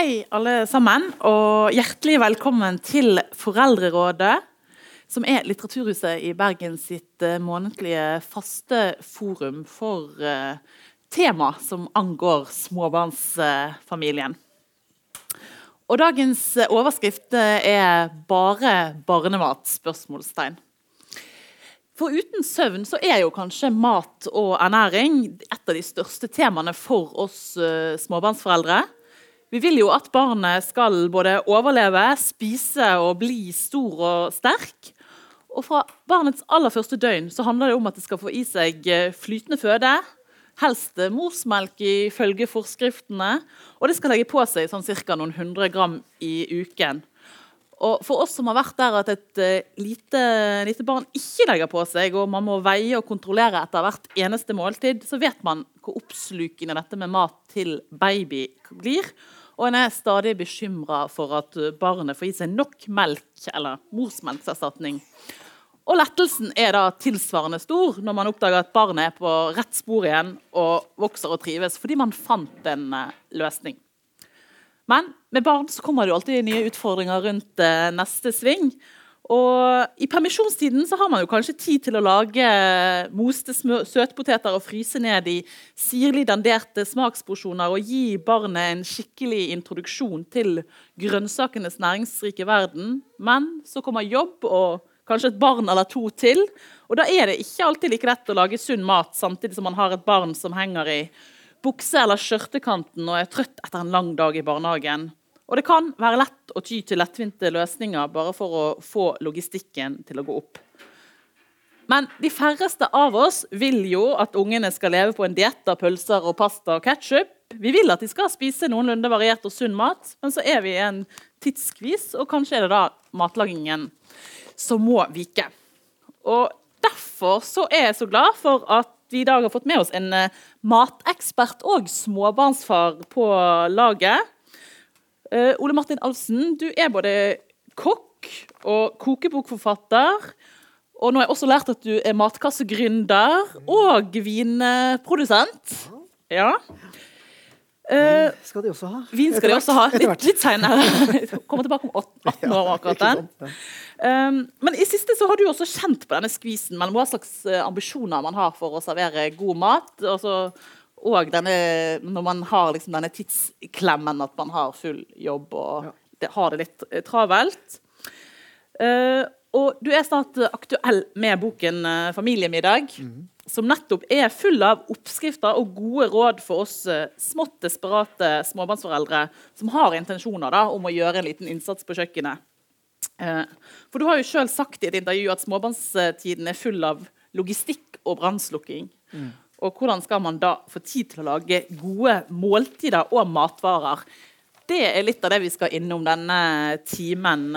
Hei, alle sammen, og hjertelig velkommen til Foreldrerådet, som er Litteraturhuset i Bergen sitt uh, månedlige faste forum for uh, tema som angår småbarnsfamilien. og dagens overskrift er 'Bare barnemat?' spørsmålstegn. For uten søvn så er jo kanskje mat og ernæring et av de største temaene for oss småbarnsforeldre. Vi vil jo at barnet skal både overleve, spise og bli stor og sterk. Og fra barnets aller første døgn så handler det om at det skal få i seg eh, flytende føde. Helst morsmelk ifølge forskriftene. Og det skal legge på seg sånn ca. noen hundre gram i uken. Og For oss som har vært der at et uh, lite, lite, barn ikke legger på seg, og man må veie og kontrollere etter hvert eneste måltid, så vet man hvor oppslukende dette med mat til baby blir. Og en er stadig bekymra for at barnet får i seg nok melk eller morsmelkserstatning. Og lettelsen er da tilsvarende stor når man oppdager at barnet er på rett spor igjen og vokser og trives, fordi man fant en eh, løsning. Men med barn så kommer det jo alltid nye utfordringer rundt eh, neste sving. Og I permisjonstiden så har man jo kanskje tid til å lage moste søtpoteter og fryse ned i sirlig danderte smaksporsjoner og gi barnet en skikkelig introduksjon til grønnsakenes næringsrike verden. Men så kommer jobb og kanskje et barn eller to til. Og da er det ikke alltid like lett å lage sunn mat samtidig som man har et barn som henger i bukse- eller skjørtekanten og er trøtt etter en lang dag i barnehagen. Og det kan være lett å ty til lettvinte løsninger bare for å få logistikken til å gå opp. Men de færreste av oss vil jo at ungene skal leve på en diett av pølser og pasta og ketsjup. Vi vil at de skal spise noenlunde variert og sunn mat, men så er vi i en tidskvis, og kanskje er det da matlagingen som må vike. Og Derfor så er jeg så glad for at vi i dag har fått med oss en eh, matekspert og småbarnsfar på laget. Uh, Ole Martin Alfsen, du er både kokk og kokebokforfatter. Og nå har jeg også lært at du er matkassegründer og vinprodusent. Ja. Uh, skal de også ha. Vin skal de også ha. Litt, litt seinere. Kommer tilbake om 18 år. akkurat den. Um, men i siste så har du også kjent på denne skvisen mellom hva slags ambisjoner man har for å servere god mat. Altså, og denne, når man har liksom denne tidsklemmen at man har full jobb og ja. det, har det litt eh, travelt. Uh, og du er snart aktuell med boken uh, 'Familiemiddag', mm. som nettopp er full av oppskrifter og gode råd for oss uh, smått desperate småbarnsforeldre som har intensjoner da, om å gjøre en liten innsats på kjøkkenet. for du har jo sjøl sagt i et intervju at småbarnstiden er full av logistikk og brannslukking. Mm. Og hvordan skal man da få tid til å lage gode måltider og matvarer? Det er litt av det vi skal innom denne timen.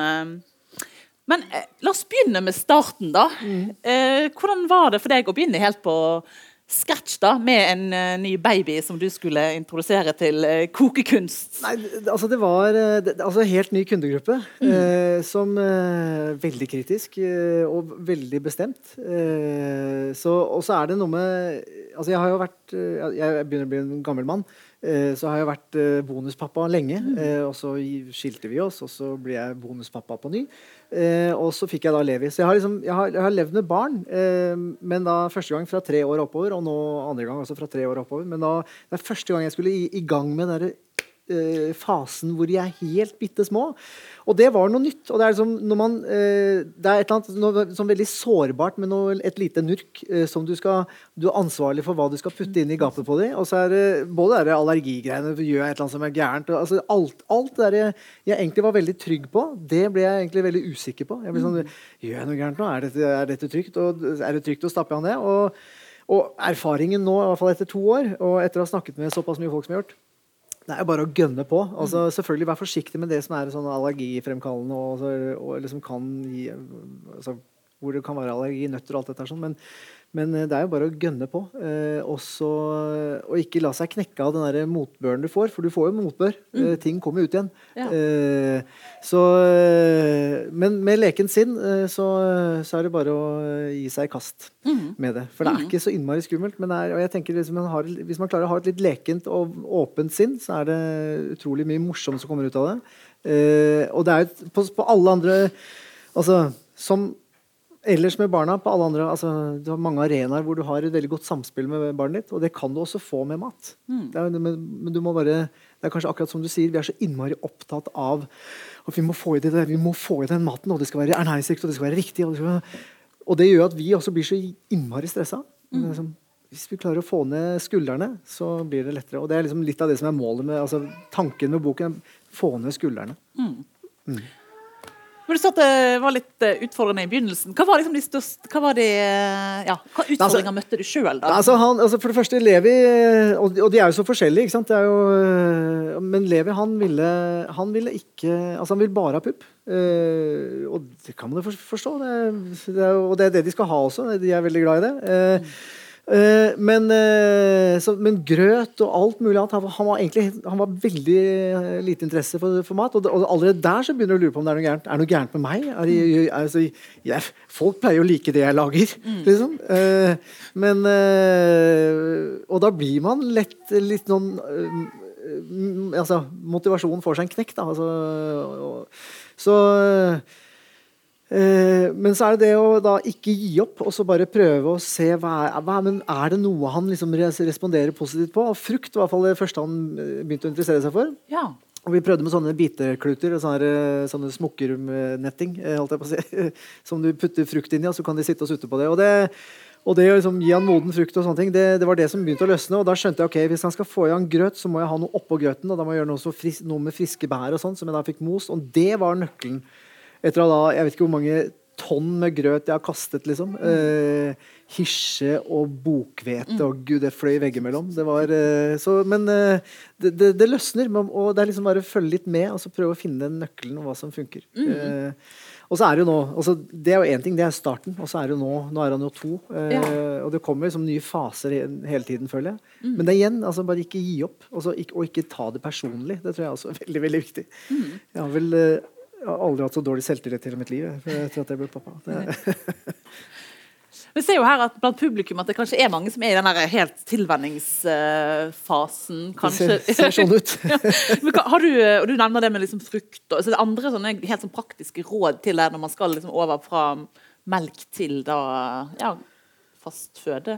Men eh, la oss begynne med starten, da. Mm. Eh, hvordan var det for deg å begynne helt på scratch da, med en uh, ny baby som du skulle introdusere til uh, kokekunst? Nei, altså Det var en det, altså helt ny kundegruppe. Mm. som Veldig kritisk og veldig bestemt. så, og så er det noe med altså Jeg har jo vært Jeg begynner å bli en gammel mann. Så har jeg vært bonuspappa lenge. Mm. Og så skilte vi oss, og så ble jeg bonuspappa på ny. Eh, og så fikk jeg da Levi. Så jeg har, liksom, jeg har, jeg har levd med barn, eh, men da første gang fra tre år oppover, og nå andre gang også fra tre år oppover. Men da, det er første gang jeg skulle i, i gang med det fasen hvor de er helt bitte små. Og det var noe nytt. og Det er, liksom, når man, uh, det er et eller annet noe, som veldig sårbart med noe, et lite nurk uh, som du skal Du er ansvarlig for hva du skal putte inn i gapet på dem. Og så er det både det allergigreiene, gjør jeg et eller annet som er gærent og, altså, Alt, alt det jeg, jeg egentlig var veldig trygg på, det ble jeg egentlig veldig usikker på. Jeg ble sånn, Gjør jeg noe gærent nå? Er dette, er dette trygt? Og, er det trygt å stappe av det? Og, og erfaringen nå, i hvert fall etter to år, og etter å ha snakket med såpass mye folk som jeg har gjort, det er bare å gønne på. Altså, mm. selvfølgelig Vær forsiktig med det som er sånn allergifremkallende og, og liksom kan gi altså, hvor det kan være allergi, nøtter og alt dette. sånn, men, men eh, det er jo bare å gønne på. Eh, også, og ikke la seg knekke av den der motbøren du får, for du får jo motbør. Eh, ting kommer ut igjen. Ja. Eh, så, eh, men med lekent sinn eh, så, så er det bare å gi seg i kast med det. For det er ikke så innmari skummelt. Men er, og jeg tenker liksom, man har, hvis man klarer å ha et litt lekent og åpent sinn, så er det utrolig mye morsomt som kommer ut av det. Eh, og det er jo på, på alle andre Altså, som ellers med barna på alle andre, altså, Du har mange arenaer hvor du har et veldig godt samspill med barnet ditt, og det kan du også få med mat. Det er, men, men du må bare, det er kanskje akkurat som du sier, vi er så innmari opptatt av at vi må få i det, vi må få i den maten, og det skal være ernæringsrikt og det skal være riktig. Og det, skal, og det gjør at vi også blir så innmari stressa. Er liksom, hvis vi klarer å få ned skuldrene, så blir det lettere. Og det er liksom litt av det som er målet med altså, tanken med boken. Få ned skuldrene. Men du sa at det var litt eh, utfordrende i begynnelsen. Hva var liksom de største Hva var de eh, Ja, hva utfordringer møtte du sjøl, da? Altså, han, altså for det første, Levi og, og de er jo så forskjellige, ikke sant. Det er jo, men Levi han ville, han ville ikke Altså, han vil bare ha pupp. Uh, og det kan man jo forstå. Det, det og det er det de skal ha også. De er veldig glad i det. Uh, eh, men, eh, så, men grøt og alt mulig annet Han, var- egentlig han var veldig eh, lite interesse for, for mat. Og, og allerede der så begynner du å lure på om det er noe gærent. Er noe gærent med meg? Er er, altså, jeg, folk pleier å like det jeg lager, liksom. Eh, men eh, Og da blir man lett litt noen eh, altså, motivasjonen får seg en knekk, da. Altså, og, så eh, Men så er det det å da ikke gi opp, og så bare prøve å se hva er, hva, er- men er det noe han liksom responderer positivt på. Og frukt var i hvert fall det første han eh, begynte å interessere seg for. Ja. Og vi prøvde med sånne bitekluter, og sånne, sånne eh, på å si, som du putter frukt inn i, og så kan de sitte og sutte på det. Og det, og det å liksom gi han moden frukt, og sånne ting, det, det var det som begynte å løsne. Og da skjønte jeg ok, hvis han skal få i han grøt, så må jeg ha noe oppå grøten. Og da må jeg gjøre noe, så fris, noe med friske bær og sånn, som jeg da fikk most. Og det var nøkkelen. Etter å ha da, jeg vet ikke hvor mange tonn med grøt jeg har kastet, liksom. Eh, Hirse og bokhvete og gud, det fløy veggimellom. Det var eh, så Men eh, det, det, det løsner. Og det er liksom bare å følge litt med og så prøve å finne den nøkkelen og hva som funker. Eh, og så er det jo nå altså Det er jo én ting, det er starten. Og så er det jo nå Nå er han jo to. Eh, Ja. Og det kommer liksom nye faser hele tiden, føler jeg. Men det er igjen, altså bare ikke gi opp. Og, så ikke, og ikke ta det personlig. Det tror jeg også er veldig, veldig viktig. Jeg har vel eh, jeg har aldri hatt så dårlig selvtillit i hele mitt liv etter at jeg ble pappa. Det, Vi ser jo her at blant publikum at det kanskje er mange som er i den helt tilvenningsfasen. det ser, ser sånn ut. Ja. Men har du, og du nevner det med liksom frukt og så det andre sånne helt sånn praktiske råd til deg når man skal liksom over fra melk til da, ja, fast føde?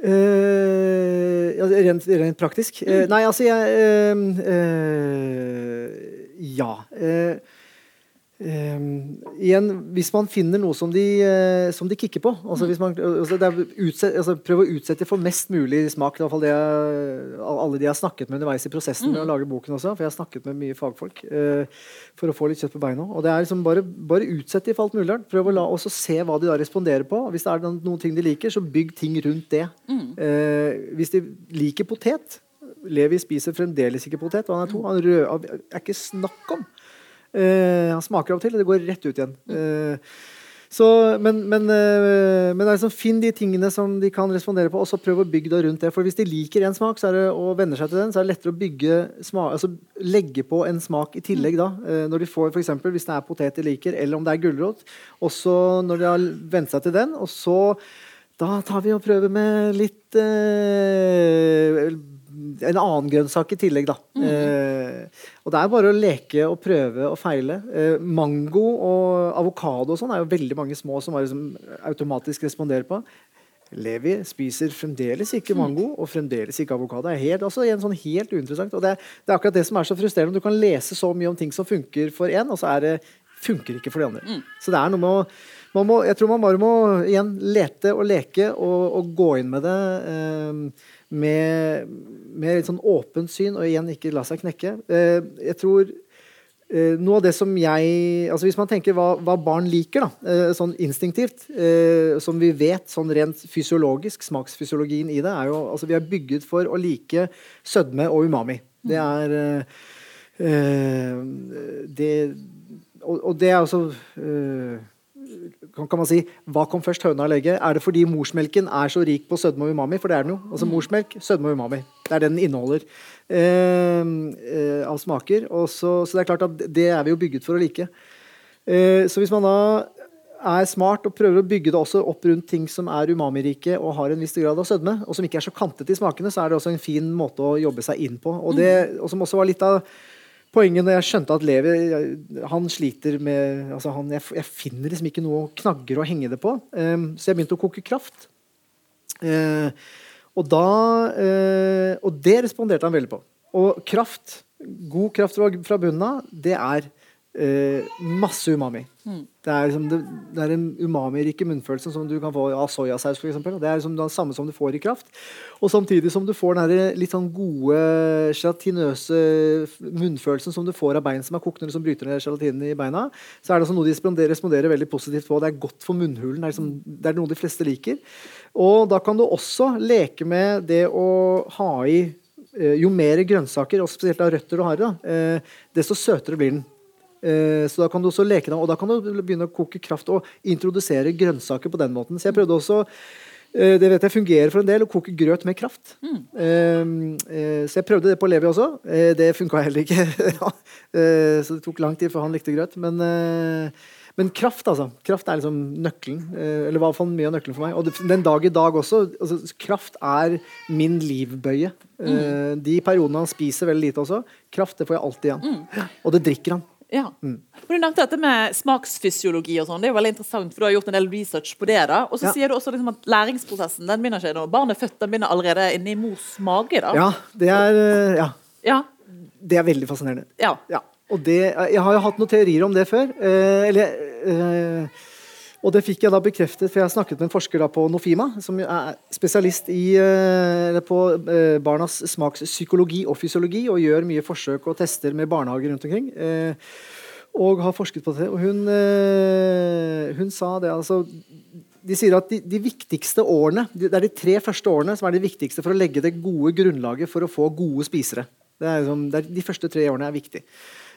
Uh, ja, rent, rent praktisk? Eh, nei, altså jeg uh, Ja. Eh, igjen, hvis man finner noe som de, uh, som de kikker på altså hvis man, altså det er utset, altså Prøv å utsette for mest mulig smak. I hvert fall det jeg, alle de jeg har snakket med underveis i prosessen med å lage boken også. For jeg har snakket med mye fagfolk uh, for å få litt kjøtt på beina. Og det er liksom bare, bare utsett de for alt mulig rart. Prøv å la, også se hva de da responderer på. Hvis det er noen, noen ting de liker, så bygg ting rundt det. Uh, hvis de liker potet Levi spiser fremdeles ikke potet. Han er to. Han rød, er ikke snakk om. Eh, han smaker av og til, og det går rett ut igjen. Eh, så, men, men, eh, men liksom, finn de tingene som de kan respondere på, og så prøv å bygge det rundt det. For hvis de liker en smak det, og venner seg til den, så er det lettere å bygge smak, altså, legge på en smak i tillegg. da, Når de får for eksempel, Hvis det er potet de liker, eller om det er gulrot. Også når de har vent seg til den, og så da tar vi og prøver med litt eh, En annen grønnsak i tillegg, da. Eh, og det er bare å leke og prøve og feile. Eh, mango og avokado og sånn er jo veldig mange små som bare liksom automatisk responderer på. Levi spiser fremdeles ikke mango og fremdeles ikke avokado. Det er helt, altså, igjen sånn helt uinteressant. Og det, er- det er akkurat det som er så frustrerende. Du kan lese så mye om ting som funker for én, og så er det, funker ikke for de andre. Så det er noe med å man må, jeg tror man bare må igjen lete og leke og, og gå inn med det eh, med, med litt sånn åpent syn, og igjen ikke la seg knekke. Eh, jeg tror eh, noe av det som jeg altså Hvis man tenker hva, hva barn liker, da, eh, sånn instinktivt, som vi vet sånn rent fysiologisk, smaksfysiologien i det, er jo altså Vi er bygget for å like sødme og umami. Det er det, og, det er altså kan, man si, Hva kom først, høna eller egget? Er det fordi morsmelken er så rik på sødme og umami? For det er den jo. Altså Morsmelk, sødme og umami. Det er det den inneholder eh, eh, av smaker. Og så, så det er klart at det er vi jo bygget for å like. Eh, så hvis man da er smart og prøver å bygge det også opp rundt ting som er umamirike og har en viss grad av sødme, og som ikke er så kantete i smakene, så er det også en fin måte å jobbe seg inn på. Og, det, og som også var litt av poenget når jeg skjønte at Levi han sliter med altså han, jeg, jeg, finner liksom ikke noe knagger å henge det på. Um, så jeg begynte å koke kraft. Uh, og, da, uh, og det responderte han veldig på. Og kraft, god kraft fra bunnen av, det er Uh, masse umami. Mm. Det, er liksom, det, det, er en umami-rike munnfølelse som du kan få av soyasaus. For eksempel. det er liksom det samme som du får i kraft. Og samtidig som du får den litt sånn gode, gelatinøse munnfølelsen som du får av bein som er kokt når du bryter ned gelatinen i beina, så er det noe de responderer, veldig positivt på. Det er godt for munnhulen. Det er, liksom, det er noe de fleste liker. Og da kan du også leke med det å ha i uh, Jo mer grønnsaker, og spesielt av røtter og harre, uh, desto søtere blir den. Eh, så da kan du også leke deg, og da kan du begynne å koke kraft og introdusere grønnsaker på den måten. Så jeg prøvde også eh, det vet jeg fungerer for en del, å koke grøt med kraft. Mm. Uh, så jeg prøvde det på Levi også. Det funka heller ikke. så det tok lang tid før han likte grøt. Men, men, kraft, altså. Kraft er liksom nøkkelen. eller i hvert fall mye av nøkkelen for meg. Og den dag i dag også. Altså, kraft er min livbøye. Mm. de periodene han spiser veldig lite også. Kraft det får jeg alltid igjen. Mm. Og det drikker han. Ja. Mm. Du nevnte dette med smaksfysiologi og sånn. Det er jo veldig interessant, for du har gjort en del research på det. da. Og så ja. sier du også liksom at læringsprosessen den begynner ikke når barnet er født, den begynner allerede inni mors mage. da. Ja, det er, eh, ja. ja. Det er veldig fascinerende. Ja. ja. Og det, jeg har jo hatt noen teorier om det før. Eh, eller eh, og det fikk jeg da bekreftet, for jeg snakket med en forsker på Nofima, som er spesialist i, eh, på eh, barnas smakspsykologi og fysiologi, og gjør mye forsøk og tester med barnehager rundt omkring. Eh, og har forsket på det. Og hun, hun sa det altså de sier at de, de, viktigste årene Det er de tre første årene som er de viktigste for å legge det gode grunnlaget for å få gode spisere. Det er liksom, det er, de første tre årene er viktig.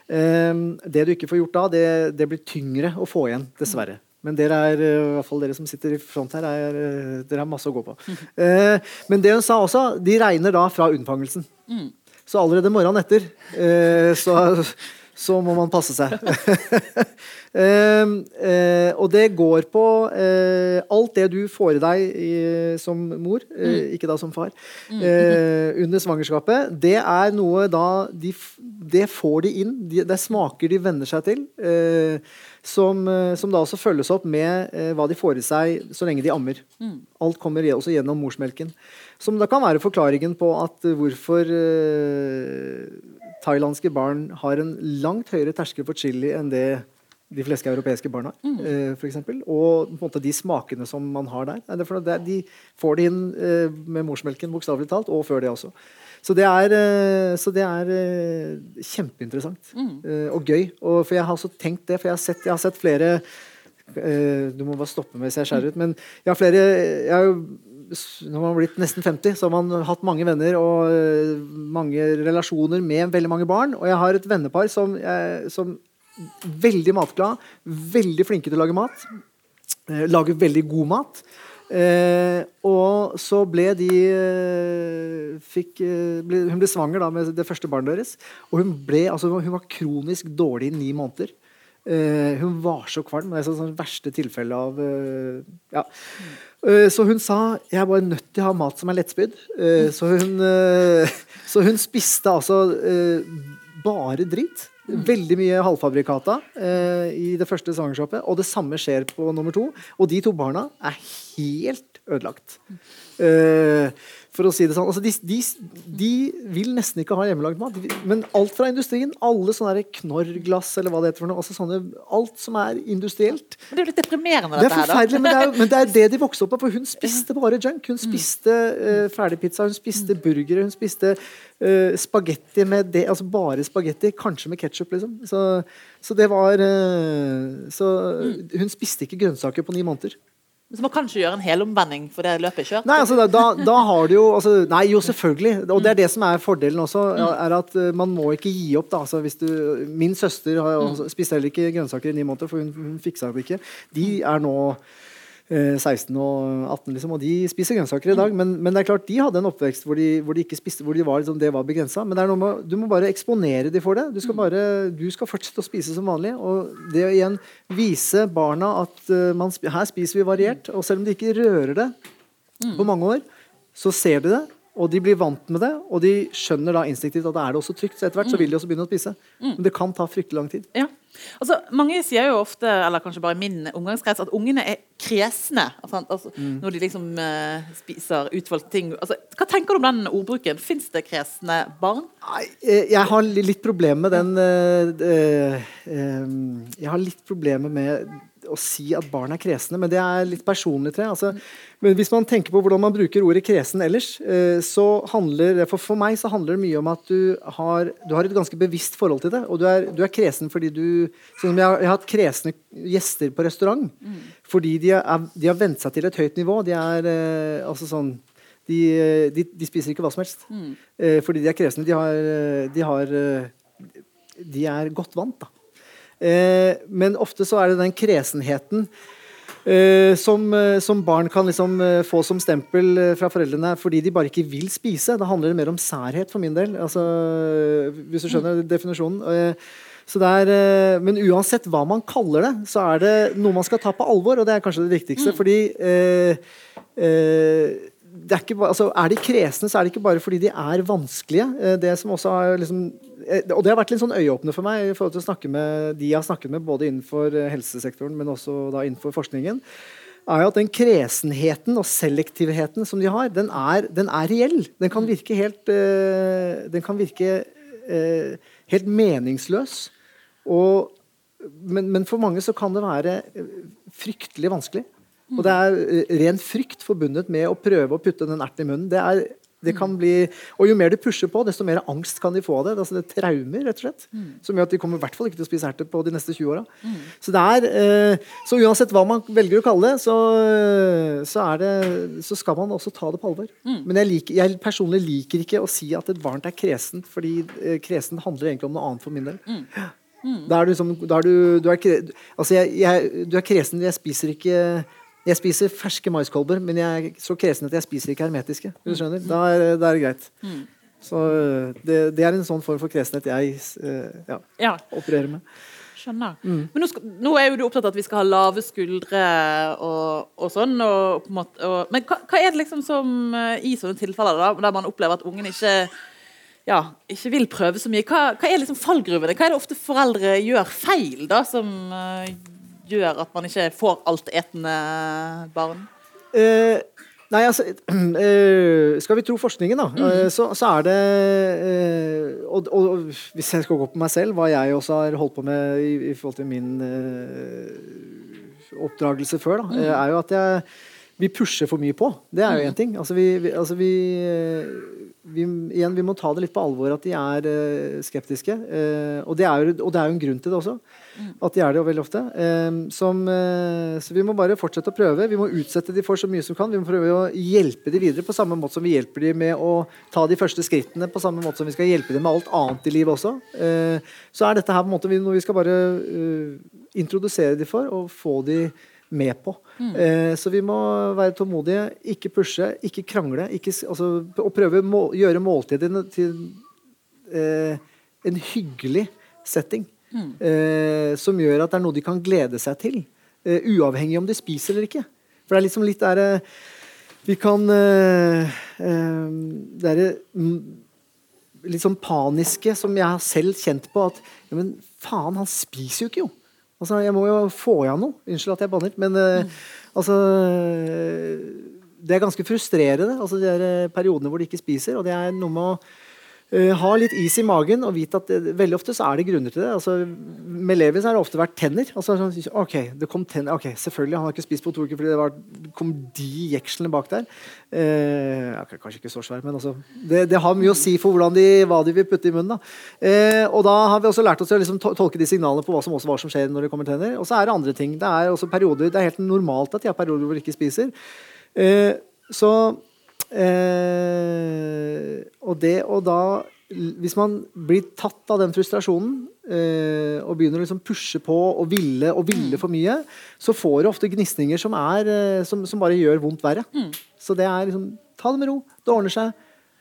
Um, det du ikke får gjort da, det, det, blir tyngre å få igjen, dessverre. Men dere er, eh, i hvert fall dere som sitter i front her, er, eh, dere har masse å gå på. Eh, men det hun sa også, de regner da fra unnfangelsen. Mm. Så allerede morgenen etter eh, så, så, må man passe seg. eh, eh, og det går på alt det du får i deg som mor, mm. ikke da som far, mm. under svangerskapet. Det er noe da de, Det får de inn. Det er smaker de venner seg til. Eh, som, eh, som, da også følges opp med eh, hva de får i seg så lenge de ammer. Mm. Alt kommer også gjennom morsmelken. Som da kan være forklaringen på at hvorfor eh, thailandske barn har en langt høyere terskel for chili enn det de fleste europeiske barn har. Mm. Eh, for eksempel. og måte de smakene som man har der. Det, de får det inn eh, med morsmelken, bokstavelig talt, og før det også. Så det er, eh, så det er eh, kjempeinteressant mm. Og gøy. Og for jeg har også tenkt det, for jeg har sett, jeg har sett flere Du må bare stoppe meg hvis jeg skjærer ut. Men jeg har flere jeg har når man har blitt nesten 50, så har man hatt mange venner og mange relasjoner med veldig mange barn. Og jeg har et vennepar som, som veldig matglad, veldig flinke til å lage mat. Lager veldig god mat. Eh, og så ble de eh, fikk, eh, ble, Hun ble svanger da med det første barnet deres. Og hun, ble, altså, hun var kronisk dårlig i ni måneder. Eh, hun var så kvalm. Det er sånn, sånn verste tilfelle av uh, ja. uh, så hun sa jeg er bare nødt til å ha mat som er lettspydd. så, hun, så hun spiste altså bare dritt. Veldig mye halvfabrikata i det første svangerskapet. Og det samme skjer på nummer to. Og de to barna er helt ødelagt. Eh, for å si det sånn. Altså, de, de, de, vil nesten ikke ha hjemmelagd mat. Men alt fra industrien, alle sånne knorrglass eller hva det heter for noe, altså sånne, alt som er industrielt Men Det er jo litt deprimerende, det er forferdelig, men det er, men det er det de vokste opp med. For hun spiste bare junk. Hun spiste uh, ferdigpizza, hun spiste burgere, hun spiste uh, spagetti med det, altså bare spagetti, kanskje med ketsjup, liksom. Så, så, det var uh, Så hun spiste ikke grønnsaker på ni måneder. Så må kanskje gjøre en helomvending for det løpet er kjørt? Nei, altså, da, da har du jo altså, Nei, jo, selvfølgelig. Og det er det som er fordelen også. er at uh, Man må ikke gi opp. da, altså, hvis du, Min søster har, altså, spiste heller ikke grønnsaker i ni måneder, for hun, hun fiksa det ikke. De er nå 16 og 18, liksom, og de spiser grønnsaker i dag. Men, men, det er klart, de hadde en oppvekst hvor de, hvor de ikke spiste, hvor de var, liksom, det var begrensa. Men med, du må bare eksponere dem for det. Du skal, bare, du skal fortsette å spise som vanlig. Og det å igjen vise barna at uh, man, her spiser vi variert. Og selv om de ikke rører det på mange år, så ser de det. Og de blir vant med det, og de skjønner da instinktivt at det er det også trygt. Så etter hvert så vil de også begynne å spise. Men det kan ta fryktelig lang tid. Ja. Altså, mange sier jo ofte, eller kanskje bare i min omgangskrets, at ungene er kresne altså, mm. når de liksom uh, spiser utvalgte ting. Altså, hva tenker du om den ordbruken? Fins det kresne barn? Jeg har litt problemer med den uh, uh, Jeg har litt problemer med å si at barn er kresne, men det er litt personlig. Tror jeg. Altså, men hvis man tenker på hvordan man bruker ordet kresen ellers, eh, så handler for, for meg så handler det mye om at du har, du har et ganske bevisst forhold til det. Og du er, du er kresen fordi du sånn jeg, har, jeg har hatt kresne gjester på restaurant mm. fordi de, er, de har vent seg til et høyt nivå. De er eh, altså sånn de, de, de, spiser ikke hva som helst mm. eh, fordi de er kresne. De har, de har De er godt vant, da. Eh, men ofte så er det den kresenheten eh, som, eh, som, barn kan liksom få som stempel fra foreldrene fordi de bare ikke vil spise. Da handler det mer om særhet for min del. Altså, hvis du skjønner definisjonen. Er, men uansett hva man kaller det, så er det noe man skal ta på alvor. Og det er kanskje det viktigste. Mm. Fordi eh, eh, er, ikke, altså, er, de kresne, så er det ikke bare fordi de er vanskelige. Eh, det som også har liksom, eh, og det har vært litt sånn øyeåpner for meg i forhold til å snakke med de jeg har snakket med, både innenfor eh, helsesektoren, men også da innenfor forskningen, er jo at den kresenheten og selektivheten som de har, den er, den er reell. Den kan virke helt, den kan virke helt meningsløs. Og, men, men for mange så kan det være fryktelig vanskelig. Og det er eh, ren frykt forbundet med å prøve å putte den erten i munnen. Det er, det kan bli, og Jo mer du pusher på, desto mer angst kan de få av det. Altså det er traumer, rett og slett. Mm. Som gjør at de kommer i hvert fall ikke til å spise erter på de neste 20 åra. Mm. Så, eh, så uansett hva man velger å kalle det, så, så, det, så skal man også ta det på alvor. Mm. Men jeg, liker, jeg, personlig liker ikke å si at et barn er kresent, fordi eh, kresen handler egentlig om noe annet for min del. Da er du, liksom, da er du, du, er, altså jeg, jeg, du er kresen, jeg spiser ikke jeg spiser ferske maiskolber, men jeg er så kresen at jeg spiser ikke hermetiske. Du skjønner? Da er, da er det greit. Mm. Så det, det, er en sånn form for kresenhet jeg uh, ja, ja. opererer med. Skjønner. Mm. Men nå, skal, nå, er jo du opptatt av at vi skal ha lave skuldre og, og sånn. Og, og, men hva, hva, er det liksom som uh, i sånne tilfeller da, der man opplever at ungen ikke ja, ikke vil prøve så mye. Hva, hva er liksom fallgruvene? Hva er det ofte foreldre gjør feil, da, som uh, gjør at man ikke får altetende barn? Uh, nei, altså uh, Skal vi tro forskningen, da, mm. så, så, er det og, og, hvis jeg skal gå på meg selv, hva jeg også har holdt på med i, i forhold til min oppdragelse før, da, mm. er jo at jeg vi pusher for mye på. Det er jo én mm. ting. Altså vi, vi, altså vi, vi, igjen, vi må ta det litt på alvor at de er uh, skeptiske. Uh, og, det er jo, og, det er jo, en grunn til det også. At de er det jo veldig ofte. Uh, som, så vi må bare fortsette å prøve. Vi må utsette de for så mye som kan. Vi må prøve å hjelpe de videre på samme måte som vi hjelper de med å ta de første skrittene. På samme måte som vi skal hjelpe dem med alt annet i livet også. så er dette her på en måte noe vi skal bare introdusere de for, og få de med på. Mm. Eh, så vi må være tålmodige, ikke pushe, ikke krangle. Ikke, altså, og prøve å må, gjøre måltidene til eh, en hyggelig setting. Mm. Eh, som gjør at det er noe de kan glede seg til. Eh, uavhengig om de spiser eller ikke. For det er liksom litt der eh, Vi kan eh, Det er litt sånn paniske som jeg har selv kjent på at ja, men faen, han spiser jo ikke, jo. Altså, jeg må jo få igjen noe. Unnskyld at jeg banner. Men mm. altså Det er ganske frustrerende, altså de der eh, periodene hvor de ikke spiser. Og det er noe med å ha litt is i magen og vite at det, veldig ofte så er det grunner til det. Altså, med Levi så har det ofte vært tenner. Altså, sånn, ok, det kom tenner. ok, Selvfølgelig, han har ikke spist på to uker fordi det var, kom de jekslene bak der. Uh, kanskje ikke så svær, men altså, det, det, har mye å si for de, hva de vil putte i munnen. Da. Eh, og da har vi også lært oss å liksom, tolke de signalene på hva som, også, hva som skjer når det kommer tenner. Og så er det andre ting. Det er også perioder, det er helt normalt at de har perioder hvor de ikke spiser. så Eh, og det å da Hvis man blir tatt av den frustrasjonen eh, og begynner å liksom pushe på og ville og ville for mye, så får du ofte gnisninger som, er, eh, som, som bare gjør vondt verre. Mm. Så det er liksom Ta det med ro. Det ordner seg.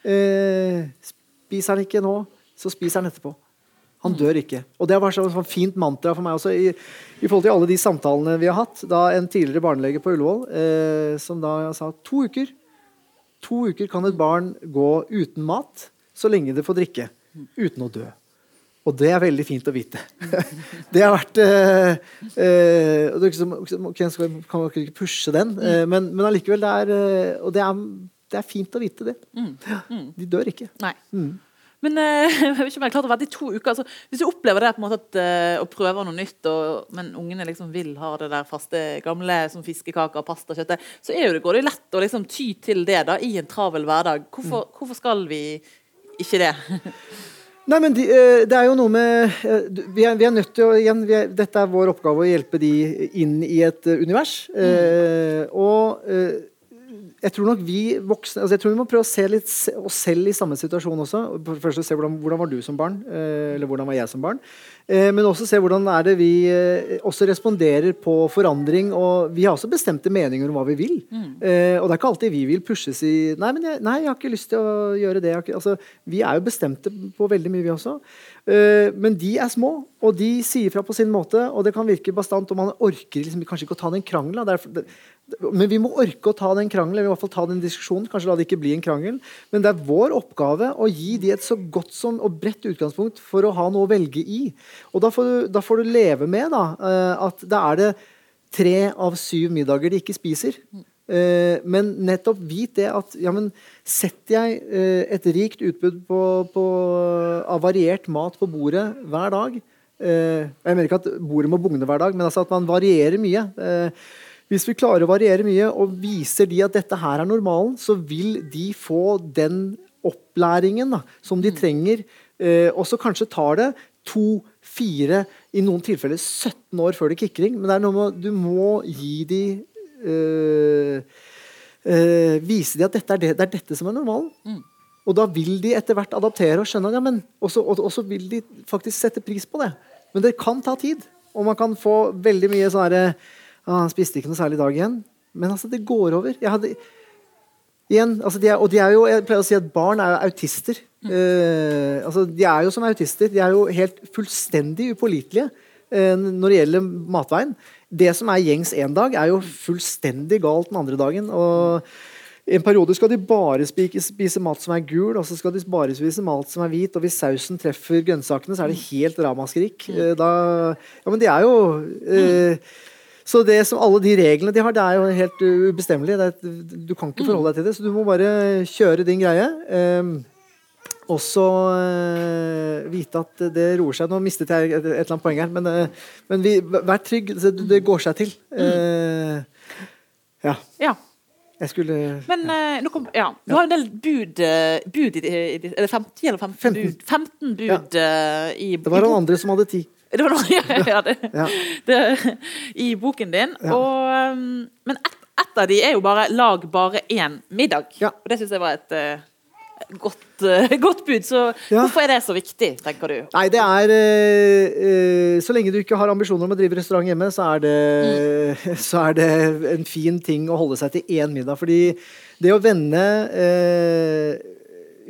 Eh, spiser han ikke nå, så spiser han etterpå. Han dør ikke. Og Det har vært et fint mantra for meg også i, i, forhold til alle de samtalene vi har hatt. Da En tidligere barnelege på Ullevål eh, som da sa to uker to uker kan et barn gå uten mat så lenge det får drikke. Uten å dø. Og det er veldig fint å vite. det har vært øh, øh, okay, skal, Kan man ikke pushe den, eh, men, men allikevel, det er, og det er, det er, fint å vite det. Mm. Mm. De dør ikke. Nei. Mm. Men uh, jeg vet ikke om jeg klart å være i to uker. Altså, hvis du opplever det på en måte at, uh, å prøve noe nytt, og, men ungene liksom vil ha det der faste gamle som fiskekaker, pastakjøttet, så er jo det, går det lett å liksom ty til det da, i en travel hverdag. Hvorfor, mm. hvorfor skal vi ikke det? Nei, men de, uh, Det er jo noe med vi er, vi er nødt til å igjen, er, Dette er vår oppgave å hjelpe de inn i et univers. Mm. og jeg tror nok vi voksne altså jeg tror vi må prøve å se litt oss selv i samme situasjon også. Først se hvordan, hvordan var du som barn, eh, eller hvordan var jeg som barn. Eh, men også se hvordan er det vi eh, også responderer på forandring. Og vi har også bestemte meninger om hva vi vil. Mm. Og det er ikke alltid vi vil pushes i Nei, men jeg, nei, jeg har ikke lyst til å gjøre det. Ikke, altså, vi er jo bestemte på veldig mye, vi også. Men de er små, og de sier fra på sin måte. Og det kan virke bastant, og man orker liksom, kanskje ikke å ta den krangelen. Men vi må orke å ta den krangelen, i hvert fall ta den diskusjonen. Kanskje la det ikke bli en krangel. Men det er vår oppgave å gi de et så godt som, og bredt utgangspunkt for å ha noe å velge i. Og da får du, da får du leve med da, eh, at da er det tre av syv middager de ikke spiser. Eh, men nettopp vit det at ja, men setter jeg eh, et rikt utbud på, på, av variert mat på bordet hver dag Jeg mener ikke at bordet må bugne hver dag, men altså at man varierer mye. Hvis vi klarer å variere mye og viser de at dette her er normalen, så vil de få den opplæringen da, som de mm. trenger. Eh, og så kanskje tar det to, fire, i noen tilfeller 17 år før det kicker inn. Men det er noe med, du må gi de eh, eh, Vise de at dette er det, det, er dette som er normalen. Mm. Og da vil de etter hvert adaptere og skjønne ja, men, og så vil de faktisk sette pris på det. Men det kan ta tid. Og man kan få veldig mye sånn herre ah, Han spiste ikke noe særlig i dag igjen. Men altså, det går over. Jeg hadde, igjen, altså de er, og de er jo, jeg pleier å si at barn er autister. Mm. Uh, altså, de er jo som autister. De er jo helt fullstendig upålitelige uh, når det gjelder matveien. Det som er gjengs én dag, er jo fullstendig galt den andre dagen. og i en periode skal de bare spise, mat som er gul, og så skal de bare spise mat som er hvit. Og hvis sausen treffer grønnsakene, så er det helt ramaskrik. Mm. Uh, da, ja, men de er jo uh, så det som alle de reglene de har, det er jo helt ubestemmelig. du kan ikke forholde deg til det, så du må bare kjøre din greie. Um, og så uh, vite at det roer seg. Nå mistet jeg et, et eller annet poeng her, men, uh, men vi, vær trygg. Det, det, går seg til. Uh, ja. ja. Jeg skulle Men ja. Kom, ja. Du har en del bud, bud i, i, Er det 50 eller 15, 15. bud? 15 bud ja. i Det var noen andre som hadde 10. Det var noe, ja, det, ja. det, I boken din. Og, men ett et av de er jo bare 'lag bare én middag'. Og det syns jeg var et godt, uh, godt, bud. Så hvorfor er det så viktig, tenker du? Nei, det er uh, Så lenge du ikke har ambisjoner om å drive restaurant hjemme, så er, det, mm. så er det en fin ting å holde seg til én middag. Fordi det å vende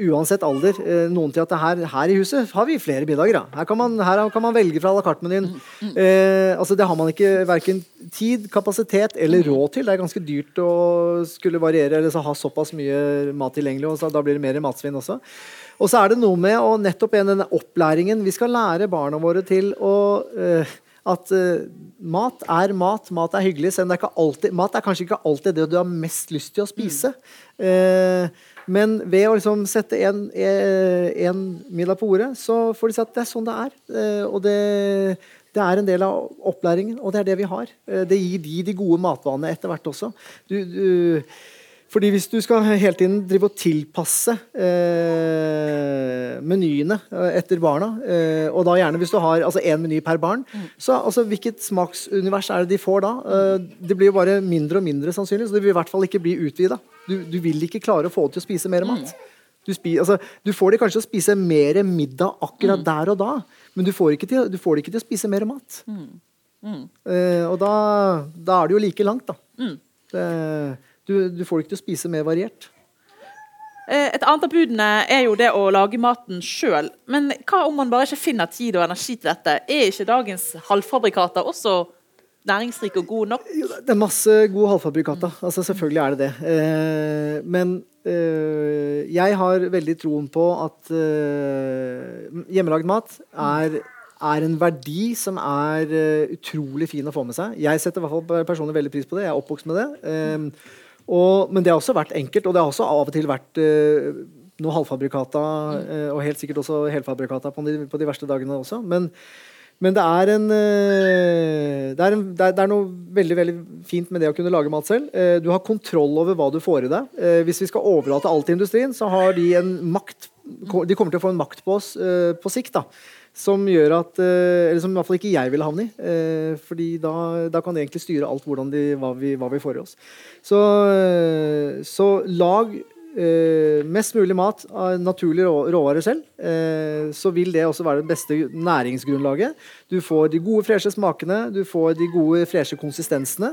uansett alder eh, noen til at her, her, i huset har vi flere middager. Da. Her, kan man, her kan man velge fra à la carte-menyen. Mm, mm. Eh, altså det har man ikke verken tid, kapasitet eller mm. råd til. Det er ganske dyrt å skulle variere eller ha såpass mye mat tilgjengelig. og så, Da blir det mer matsvinn også. Og så er det noe med å nettopp denne opplæringen Vi skal lære barna våre til å eh, at uh, mat er mat, mat er hyggelig. Selv om det er ikke alltid, mat er kanskje ikke alltid det du har mest lyst til å spise. Mm. Uh, men ved å liksom sette en, en, middag på ordet, så får de si at det er sånn det er. Uh, og det, det, er en del av opplæringen, og det er det vi har. det gir de de gode matvanene etter hvert også. Du, du fordi hvis du skal hele tiden drive og tilpasse eh, menyene eh, etter barna, eh, og da gjerne hvis du har altså én meny per barn, så altså, hvilket smaksunivers er det de får da? Eh, det blir jo bare mindre og mindre sannsynlig, så det vil i hvert fall ikke bli utvida. Du, du, vil ikke klare å få dem til å spise mer mat. Mm. Du, spi, altså, du, får dem kanskje til å spise mer middag akkurat mm. der og da, men du får, til, du får, dem ikke til å spise mer mat. Mm. Mm. Eh, og da, da, er det jo like langt, da. Mm. Det, du, du får det ikke til å spise mer variert. Eh, et annet av budene er jo det å lage maten sjøl. Men hva om man bare ikke finner tid og energi til dette? Er ikke dagens halvfabrikater også næringsrike og gode nok? Det er masse gode halvfabrikater. Altså, selvfølgelig er det det. Eh, men eh, jeg har veldig troen på at hjemmelagd mat er er en verdi som er utrolig fin å få med seg. Jeg setter i hvert fall personlig veldig pris på det. Jeg er oppvokst med det. Og, men det har også vært enkelt, og det har også av og til vært uh, noe halvfabrikata, uh, og helt sikkert også helfabrikata på de, på de verste dagene også. Men, men det, er en, uh, det, er en, det, er, det er noe veldig veldig fint med det å kunne lage mat selv. du har kontroll over hva du får i deg. hvis vi skal overlate alt til industrien, så har de en makt De kommer til å få en makt på oss på sikt. da som gjør at eh, Eller som i hvert fall ikke jeg ville havne i. Eh, fordi da, da, kan de egentlig styre alt de, hva, vi, hva, vi, får i oss. Så, eh, så lag mest mulig mat av naturlige råvarer selv. så vil det også være det beste næringsgrunnlaget. Du får de gode, freshe smakene, du får de gode, freshe konsistensene.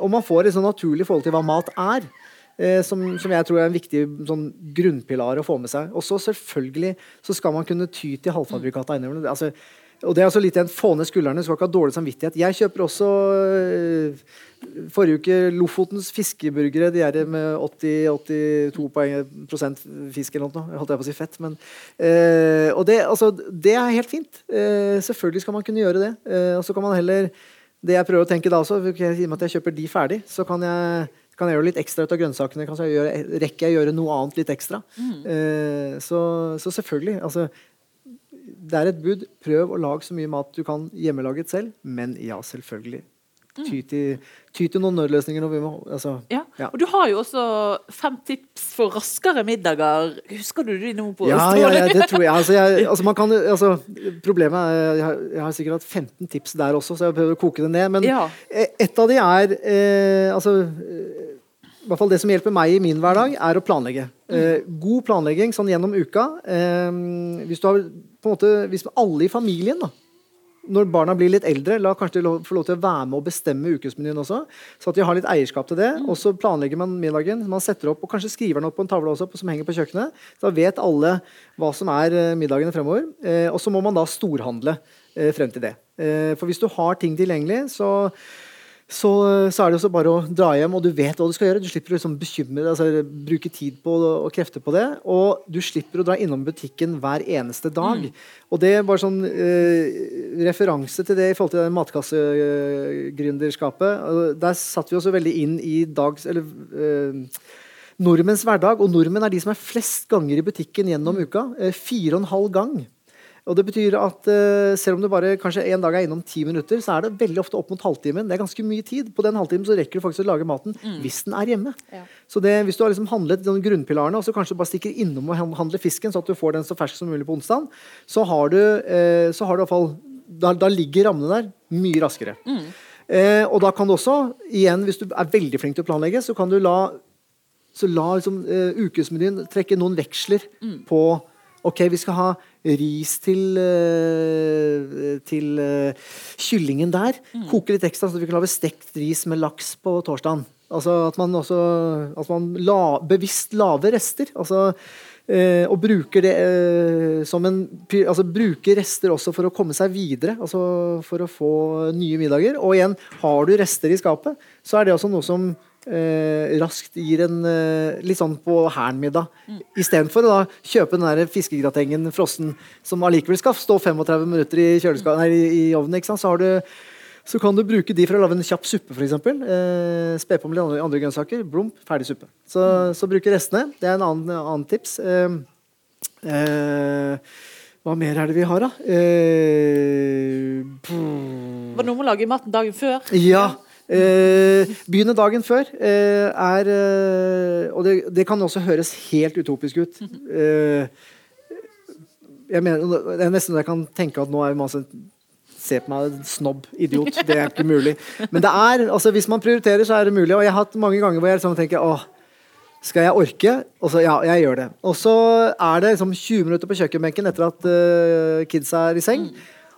og man får et sånn naturlig forhold til hva mat er. Eh, som, som, jeg tror er en viktig sånn, grunnpilar å få med seg. Og så selvfølgelig så skal man kunne ty til halvfabrikata innimellom. Altså, og det er også litt igjen få ned skuldrene, skal ikke ha dårlig samvittighet. Jeg kjøper også øh, forrige uke Lofotens fiskeburgere. De er med 80-82 prosent fisk eller noe. Holdt jeg på å si fett, men eh, Og det, altså, det, er helt fint. Eh, selvfølgelig skal man kunne gjøre det. Eh, og så kan man heller Det jeg prøver å tenke da også, i og med at jeg kjøper de ferdig, så kan jeg kan jeg gjøre litt ekstra ut av grønnsakene? Kan jeg gjøre, rekker jeg å gjøre noe annet litt ekstra? Mm. Eh, så, så, selvfølgelig. Altså, det er et bud. Prøv å lage så mye mat du kan hjemmelaget selv. Men ja, selvfølgelig. Mm. Ty til, ty til noen nødløsninger. Må, altså, ja. ja. Og du har jo også fem tips for raskere middager. Husker du de nå på ja, ja, ja, det tror jeg. Altså, jeg altså, kan, altså, problemet er jeg har, jeg har, sikkert hatt 15 tips der også, så jeg prøver å koke det ned. Men ja. et av de er eh, altså hvert fall Det som hjelper meg i min hverdag, er å planlegge. Eh, god planlegging sånn gjennom uka. Eh, hvis, du har, på en måte, hvis alle i familien da, når barna blir litt eldre, la kanskje de få lov til å være med og bestemme ukesmenyen også. Så at de har litt eierskap til det. Og så planlegger man middagen. Man setter opp, og kanskje skriver den opp på en tavle også, som henger på kjøkkenet. Da vet alle hva som er eh, middagene fremover. Eh, og så må man da storhandle eh, frem til det. Eh, for hvis du har ting tilgjengelig, så så, så, er det også bare å dra hjem, og du vet hva du skal gjøre. Du slipper å liksom bekymre, altså, bruke tid på og krefter på det. Og du slipper å dra innom butikken hver eneste dag. Mm. Og det er bare sånn eh, referanse til det i forhold til det matkassegründerskapet. Der satte vi oss veldig inn i dags... Eller eh, nordmenns hverdag. Og nordmenn er de som er flest ganger i butikken gjennom mm. uka. Eh, fire og en halv gang. Og det betyr at uh, Selv om du bare kanskje en dag er innom ti minutter, så er det veldig ofte opp mot halvtimen. Det er ganske mye tid. På den halvtimen så rekker du faktisk å lage maten mm. hvis den er hjemme. Ja. Så det, Hvis du har liksom handlet de grunnpilarene og så kanskje du bare stikker innom og handler fisken, så at du får den så fersk som mulig på onsdag, så har du, uh, så har du i hvert fall da, da, ligger rammene der mye raskere. Mm. Eh, og da kan du også, igjen hvis du er veldig flink til å planlegge, så kan du la, så la liksom, ukesmenyen trekke noen veksler mm. på Ok, vi skal ha ris til, uh, til uh, kyllingen der. Mm. Koke litt ekstra, så vi kan lage stekt ris med laks på torsdagen. Altså at man også at man la, bevisst lager rester. Altså, eh, og bruker det som en altså bruker rester også for å komme seg videre. Altså for å få nye middager. Og igjen, har du rester i skapet, så er det også noe som eh, raskt gir en eh, litt sånn på hæren-middag. Mm. Istedenfor å kjøpe den der fiskegratengen frossen som allikevel skal stå 35 minutter i, nei, i ovnen, ikke sant? så har du så kan du bruke de for å lage en kjapp suppe, f.eks. Eh, Spe på med litt andre, andre grønnsaker. Blomp, ferdig suppe. Så, mm. så bruke restene. Det er en annen, annen tips. Eh, eh, hva mer er det vi har, da? Eh, Var det noe med å lage maten dagen før? Ja. Eh, begynne dagen før eh, er eh, Og det, det, kan også høres helt utopisk ut. Eh, jeg mener, det er nesten så jeg kan tenke at nå er masse Se på meg, snobb, idiot. Det er ikke mulig. Men det er, altså hvis man prioriterer, så er det mulig. Og jeg har hatt mange ganger hvor jeg liksom tenker åh, skal jeg orke? Og så ja, jeg gjør det. Og så er det liksom 20 minutter på kjøkkenbenken etter at uh, kidsa er i seng.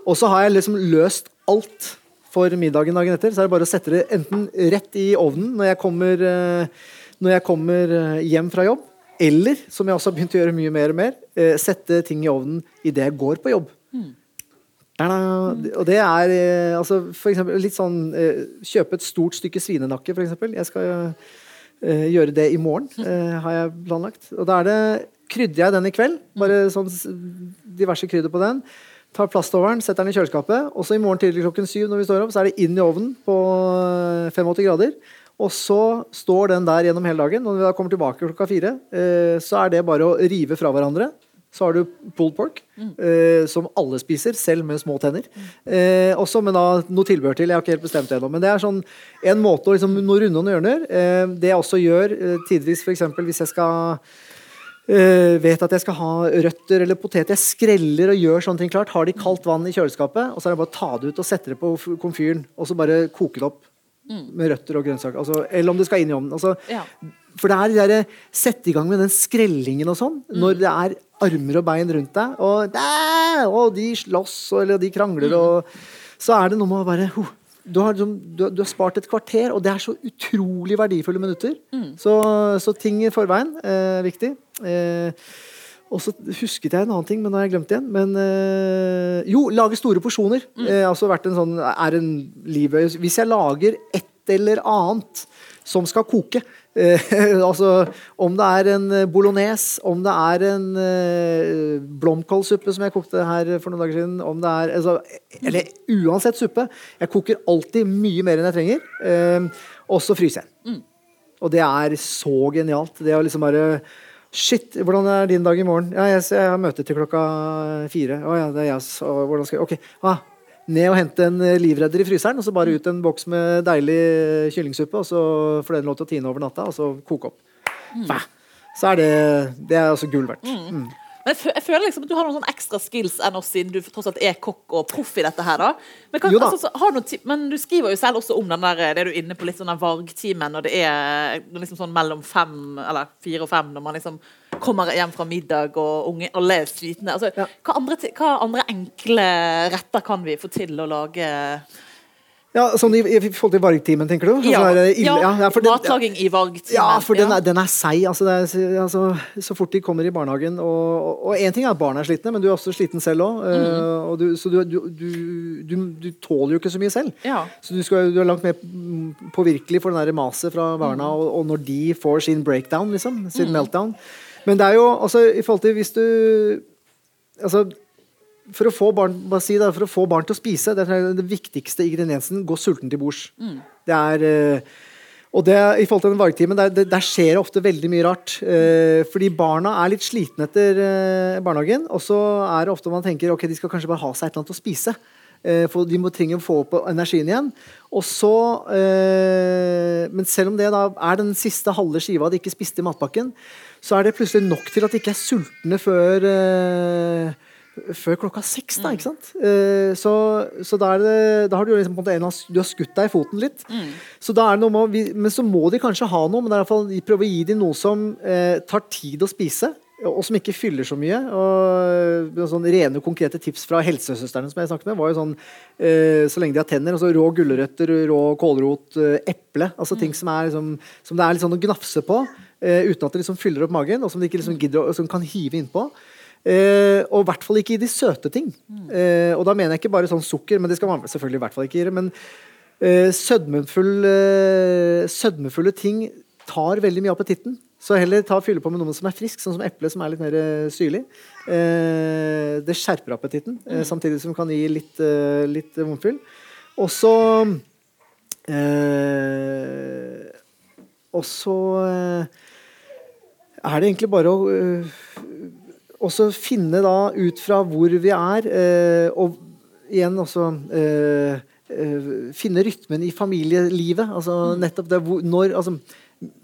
Og så har jeg liksom løst alt for middagen dagen etter. Så er det bare å sette det enten rett i ovnen når jeg kommer, uh, når jeg kommer uh, hjem fra jobb. Eller, som jeg også har begynt å gjøre mye mer og mer, sette ting i ovnen idet jeg går på jobb. Mm. Og det er altså, for eksempel, litt sånn Kjøpe et stort stykke svinenakke, for eksempel. Jeg skal gjøre det i morgen, uh, har jeg planlagt. Og da er det krydder jeg den i kveld. Bare sånn diverse krydder på den. Tar plastoveren, setter den i kjøleskapet. Og så i morgen tidlig klokken syv når vi står opp, så er det inn i ovnen på 85 eh, grader. Og så står den der gjennom hele dagen. Når vi da kommer tilbake klokka fire, uh, så er det bare å rive fra hverandre. Så har du pulled pork, mm. eh, som alle spiser, selv med små tenner. Eh, også med da noe tilbehør til. Jeg har ikke helt bestemt det ennå. Men det er sånn en måte å liksom, nå runde noen hjørner. Eh, det jeg også gjør eh, tidvis, f.eks. hvis jeg skal Uh, vet at jeg skal ha røtter eller poteter. Jeg skreller og gjør sånne ting klart. Har de kaldt vann i kjøleskapet, og så er det bare å ta det ut og sette det på komfyren. Og så bare koke det opp mm. med røtter og grønnsaker. Altså, eller om det skal inn i ovnen. Altså, ja. For det er det der, Sette i gang med den skrellingen og sånn, mm. når det er armer og bein rundt deg, og, og de slåss eller de krangler, mm. og så er det noe med å bare uh, du, har, du, du har, spart et kvarter, og det er så utrolig verdifulle minutter. Mm. Så, så, ting i forveien er eh, viktig. Eh, og så husket jeg en annen ting, men nå har jeg glemt det igjen. Men eh, jo, lage store porsjoner. Mm. Eh, altså vært en sånn, er en livøy Hvis jeg lager et eller annet som skal koke, altså, om det er en eh, bolognese, om det er en eh, blomkålsuppe som jeg kokte her for noen dager siden om det er, altså, Eller uansett suppe. Jeg koker alltid mye mer enn jeg trenger. Eh, og så fryser jeg. Mm. Og det er så genialt. Det å liksom bare Shit, hvordan er din dag i morgen? Ja, jeg, jeg har møte til klokka fire. Å ja, det er jeg. Så, hvordan skal jeg Ok. Ah, ned og hente en eh, livredder i fryseren, og så bare ut en boks med deilig kyllingsuppe, og så får den lov til å tine over natta, og så koke opp. Mm. Så er det Det er altså gull verdt. Mm. mm. Men jeg, føler liksom at du har noen sånn ekstra skills enn oss, siden du tross alt er kokk og proff i dette her. da. Men, kan, altså, noen, men, du skriver jo selv også om den der, det du er inne på litt sånn vargtimen, og det er liksom sånn mellom fem, eller fire og fem, når man liksom kommer hjem fra middag og unge, alle er slitne. Altså, ja. hva, andre, hva andre enkle retter kan vi få til å lage? Ja, sånn i, i, forhold til vargtimen, tenker du? Ja, ja, ja matlaging i vargtimen. Ja, for den er, den er seig. Altså, altså, så fort de kommer i barnehagen Og én ting er at barna er slitne, men du er også sliten selv òg. Mm. Uh, så du, du, du, du, tåler jo ikke så mye selv. Ja. Så du, skal, du, er langt mer påvirkelig for den der maset fra barna, mm. og, og, når de får sin breakdown, liksom, sin mm. meltdown. Men det er jo altså i forhold til hvis du Altså for å få barn, si det, for å få barn til å spise, det er den viktigste ingrediensen. Gå sulten til bords. Mm. Det er eh, og det, i forhold til den vargtimen, der, der, skjer det ofte veldig mye rart. Eh, fordi barna er litt slitne etter eh, barnehagen. Og så er det ofte man tenker ok, de skal kanskje bare ha seg et eller annet å spise. Eh, for de må trenge å få opp energien igjen. Og så, eh, Men selv om det da er den siste halve skiva de ikke spiste i matpakken, så er det plutselig nok til at de ikke er sultne før eh, før klokka seks. da, mm. ikke sant? Så, så da, det, da, har du liksom på en måte du har skutt deg i foten litt. Mm. Så da er det noe med, Men så må de kanskje ha noe, men det er i hvert fall prøve å gi dem noe som tar tid å spise. Og som ikke fyller så mye. og sånn Rene, konkrete tips fra helsesøstrene som jeg snakket med, var jo sånn så lenge de har tenner. altså Rå gulrøtter, rå kålrot, eple. altså mm. Ting som, er, liksom, som det er litt sånn å gnafse på, uten at det liksom fyller opp magen, og som de ikke liksom gidder som kan hive innpå. Eh, og i hvert fall ikke i de søte ting. Eh, og da mener jeg ikke bare sånn sukker, men det skal man selvfølgelig i hvert fall ikke gjøre. Men eh, sødmefull, eh, sødmefulle ting tar veldig mye av appetitten. Så heller ta fylle på med noe som er frisk, sånn som eple, som er litt mer eh, syrlig. Eh, det skjerper appetitten, eh, samtidig som det kan gi litt, eh, litt vondfyll. Og så eh, Og så eh, er det egentlig bare å eh, også finne da ut fra hvor vi er, eh, og igjen også finne rytmen i familielivet. Altså nettopp det hvor, når altså,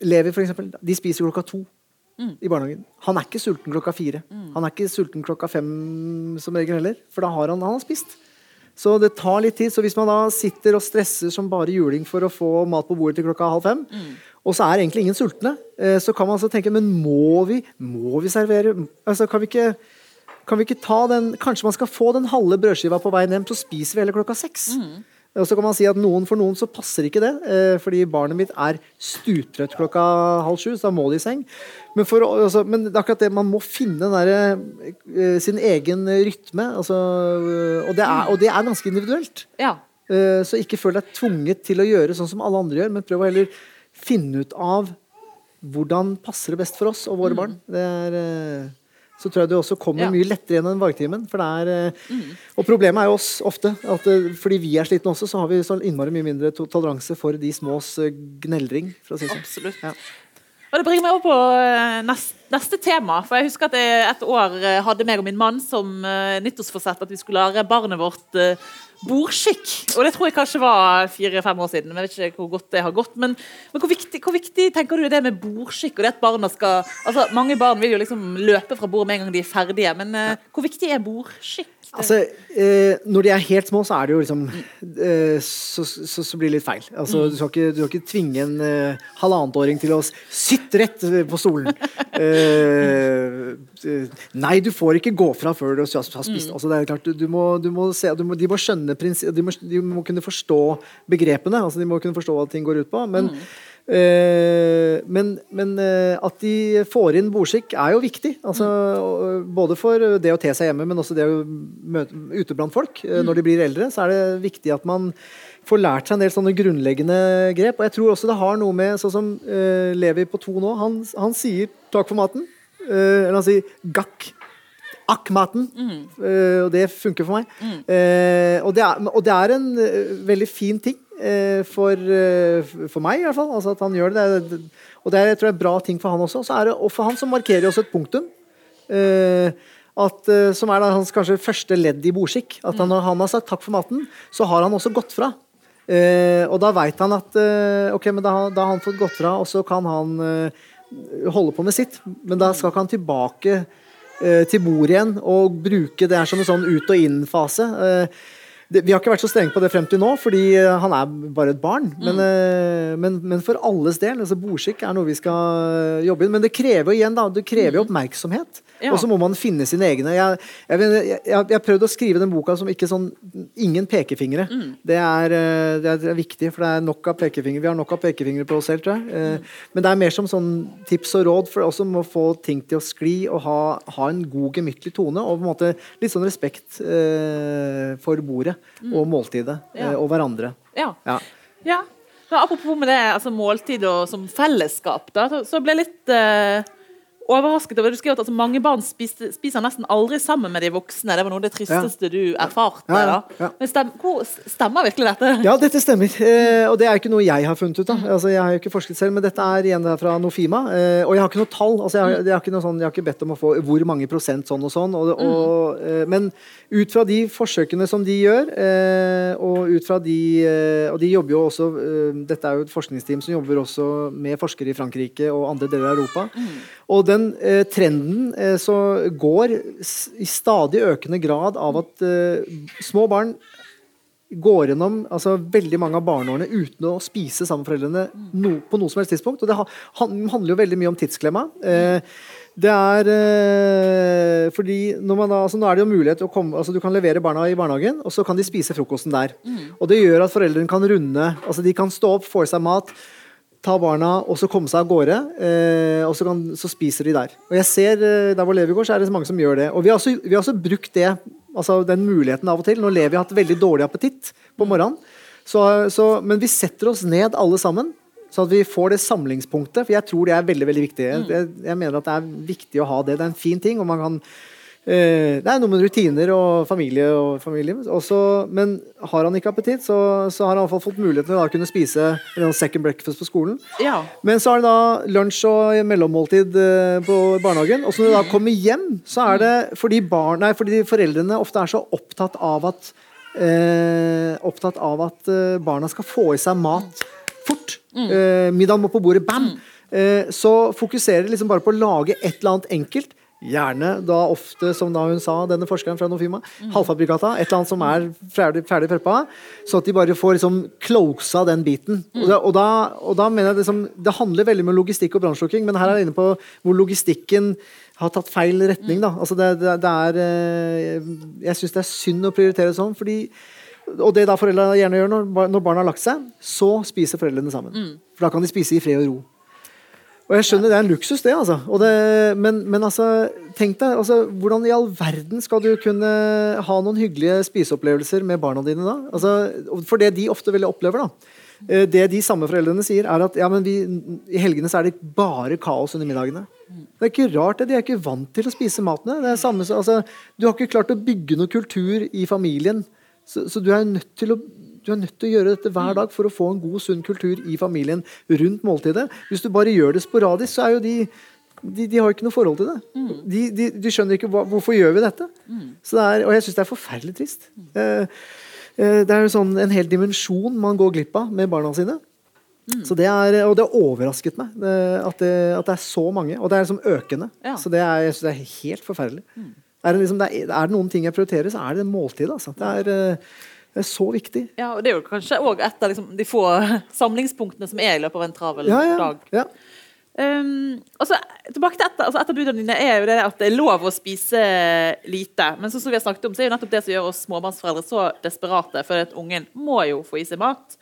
Levi, for eksempel, de spiser klokka to i barnehagen. Han er ikke sulten klokka fire. Han er ikke sulten klokka fem som regel heller, for da har han, han har spist. Så det tar litt tid. Så hvis man da sitter og stresser som bare juling for å få mat på bordet til klokka halv fem, og så er egentlig ingen sultne, eh, så kan man altså tenke Men må vi, må vi servere altså, kan, vi ikke, kan vi ikke ta den Kanskje man skal få den halve brødskiva på veien hjem, så spiser vi heller klokka seks. Og så kan man si at noen For noen så passer ikke det, eh, fordi barnet mitt er stuptrøtt klokka halv sju, så da må de i seng. Men, for, altså, men det er akkurat det, man må finne der, eh, sin egen rytme. Altså, og, det er, og det er ganske individuelt. Ja. Eh, Så ikke føl deg tvunget til å gjøre sånn som alle andre gjør, men prøv å heller finne ut av hvordan passer det best for oss og våre barn. Det er, eh, så tror jeg du også kommer Ja. mye lettere gjennom valgtimen. For det er, mm. Og problemet er jo oss ofte, at eh, fordi vi er slitne også, så har vi så innmari mye mindre to- toleranse for de smås eh, gneldring. Si sånn. Absolutt. Ja. Og Det bringer meg over på eh, neste, neste tema. For jeg husker at jeg et år eh, hadde meg og min mann som eh, nyttårsforsett at vi skulle lære barnet vårt eh, bordskikk. Og det tror jeg kanskje var fire-fem år siden. men Jeg vet ikke hvor godt det har gått. Men, men hvor, viktig, hvor viktig tenker du det med bordskikk? og det at barna skal, altså Mange barn vil jo liksom løpe fra bordet med en gang de er ferdige. Men uh, hvor viktig er bordskikk? Altså, eh, når de er helt små, så er det jo liksom eh, så, så, så blir det litt feil. Altså, du, skal ikke, du skal ikke tvinge en eh, halvannetåring til å sitte rett eh, på stolen. Eh, eh, nei, du får ikke gå fra før du har spist. Altså, det er klart, du, du, må, du må se, du må, de må skjønne de må, de må kunne forstå begrepene. Altså, de må kunne forstå hva ting går ut på. Men, eh, men, men eh, at de får inn bordskikk er jo viktig. Altså, både for det å te seg hjemme, men også det å møte ute blant folk. Eh, Når de blir eldre, så er det viktig at man får lært seg en del sånne grunnleggende grep. Og jeg tror også det har noe med sånn som uh, Levi på to nå. Han, han sier 'takk for maten'. Uh, eller han sier 'gakk'. Akk-maten. Eh, og det funker for meg. Eh, og, det er, og det er en eh, veldig fin ting eh, for, eh, for meg, i hvert fall. Altså at han gjør det. det er, og det er, jeg tror jeg er bra ting for han også. Så det, og for han så markerer også et punktum. Eh, at, eh, som er da hans kanskje første ledd i bordskikk. At han, han har sagt takk for maten, så har han også gått fra. Eh, og da veit han at eh, ok, men da, da har han fått gått fra, og så kan han eh, holde på med sitt. Men da skal ikke han tilbake eh, til bordet igjen og bruke det her som en sånn ut- og inn-fase. Eh, det, vi har ikke vært så strenge på det frem til nå, fordi eh, han er bare et barn. Men, mm. men, men for alles del, altså bordskikk er noe vi skal jobbe inn. Men det krever jo igjen da, det krever jo oppmerksomhet. Ja. Og så må man finne sine egne. Jeg, har prøvd å skrive den boka som ikke sånn Ingen pekefingre. Det, er, eh, det, er, det er viktig, for det er nok av pekefingre. Vi har nok av pekefingre på oss selv, tror jeg. Mm. Men det er mer som sånn tips og råd for også å få ting til å skli og ha, ha en god, gemyttlig tone. Og på en måte litt sånn respekt eh, for bordet og måltidet Ja. eh, og hverandre. Ja. Ja. ja. Apropos med det, altså måltid og som fellesskap, da, så- ble jeg litt eh, overrasket over Du skrev at altså, mange barn spiste, spiser nesten aldri sammen med de voksne. Det var noe av det tristeste du erfarte. Ja, ja, ja. Men stem, hvor, stemmer virkelig dette? Ja, dette stemmer. Eh, og det er ikke noe jeg har funnet ut. da. Altså, jeg har jo ikke forsket selv, men dette er igjen fra Nofima. Eh, og jeg har ikke noe tall. Altså, jeg, har, jeg, har sånn, jeg har ikke bedt om å få hvor mange prosent sånn og sånn. Og, og, eh, men ut fra de forsøkene som de gjør, eh, og ut fra de eh, Og de jobber jo også eh, Dette er jo et forskningsteam som jobber også med forskere i Frankrike og andre deler av Europa. Og den eh, trenden eh, så går i stadig økende grad av at eh, små barn går gjennom altså, veldig mange av barneårene uten å spise sammen med foreldrene no, på noe som helst tidspunkt. Og det ha, han, handler jo veldig mye om tidsklemma. Eh, det er eh, fordi når man altså Nå er det jo mulighet til å komme altså Du kan levere barna i barnehagen, og så kan de spise frokosten der. Og det gjør at foreldrene kan runde altså De kan stå opp, få i seg mat, ta barna og så komme seg av gårde. Eh, og så, kan, så spiser de der. Og jeg ser eh, Der hvor Levi går, så er det mange som gjør det. Og vi har også, vi har også brukt det, altså den muligheten av og til. Når Levi har hatt veldig dårlig appetitt på morgenen, Så, så, men vi setter oss ned alle sammen, så at vi får det samlingspunktet. For jeg tror det er veldig veldig viktig. Jeg, jeg mener at det er viktig å ha det. Det er en fin ting. og man kan Det er noe med rutiner og familie og familie. Også, men har han ikke appetitt, så, så har han iallfall fått mulighet til å kunne spise en second breakfast på skolen. Ja. Men så er det da lunsj og mellommåltid eh, på barnehagen. Og så når du da kommer hjem, så er det fordi, barn, nei, fordi foreldrene ofte er så opptatt av at eh, opptatt av at eh, barna skal få i seg mat fort. Eh, middagen må på bordet, bam! Eh, så fokuserer de liksom bare på å lage et eller annet enkelt. Gjerne da ofte, som da hun sa, denne forskeren fra Nofima, halvfabrikata. Et eller annet som er ferdig, ferdig preppa. Så at de bare får liksom closa den biten. Og, da, og, da, og da mener jeg liksom, Det handler veldig med logistikk og brannslukking, men her er jeg inne på hvor logistikken har tatt feil retning. da. Altså det, det, det er eh, Jeg syns det er synd å prioritere sånn, fordi og det da foreldra gjerne gjør når, bar- når barna har lagt seg, så spiser foreldrene sammen. For da kan de spise i fred og ro. Og jeg skjønner det er en luksus, det, altså. Det, men, men altså, tenk deg, altså, hvordan i all verden skal du kunne ha noen hyggelige spiseopplevelser med barna dine da? Altså, for det de ofte veldig opplever, da. eh, Det de samme foreldrene sier, er at ja, men vi, i helgene så er det bare kaos under middagene. Det er ikke rart det, De er ikke vant til å spise matene. Det er samme, altså, du har ikke klart å bygge noe kultur i familien. Så, så du er nødt til å du er nødt til å gjøre dette hver dag for å få en god, sunn kultur i familien rundt måltidet. Hvis du bare gjør det sporadisk, så er jo de de, de har ikke noe forhold til det. De, de, de skjønner ikke hva, hvorfor gjør vi dette. Så det er, og jeg syns det er forferdelig trist. Eh, eh, det er jo sånn en hel dimensjon man går glipp av med barna sine. Så det er, og det har overrasket meg eh, at det, at det er så mange. Og det er liksom økende. Ja. Så det er, jeg synes det er helt forferdelig. Er, det liksom, er, det noen ting jeg prioriterer, så er det måltid. Altså. Det, er, eh, det er så viktig. ja, og det er jo kanskje òg et av liksom, de få samlingspunktene som er i løpet av en travel Ja, ja, dag. ja. Um, og så tilbake til etter, altså et av budene dine er jo det at det er lov å spise lite. Men som vi har snakket om, så er jo nettopp det som gjør oss småbarnsforeldre så desperate, for at ungen må jo få i seg mat.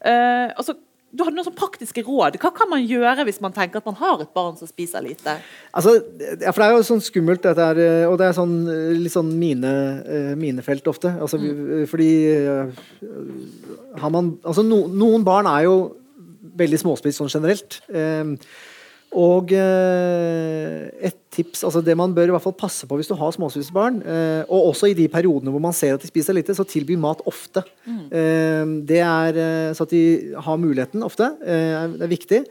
Uh, og så, du hadde noen sånn praktiske råd. Hva kan man gjøre hvis man tenker at man har et barn som spiser lite? Altså, ja, for det er jo sånn skummelt, dette her, eh, og det er sånn, eh, litt sånn mine, eh, minefelt ofte. Altså, mm. Fordi har man Altså, no, noen barn er jo veldig småspist sånn generelt. Eh, og eh, et tips, altså det man bør i hvert fall passe på hvis du har småspiste barn, eh, og også i de periodene hvor man ser at de spiser lite, så tilby mat ofte. Eh, det er så at de har muligheten ofte. Eh, det er viktig.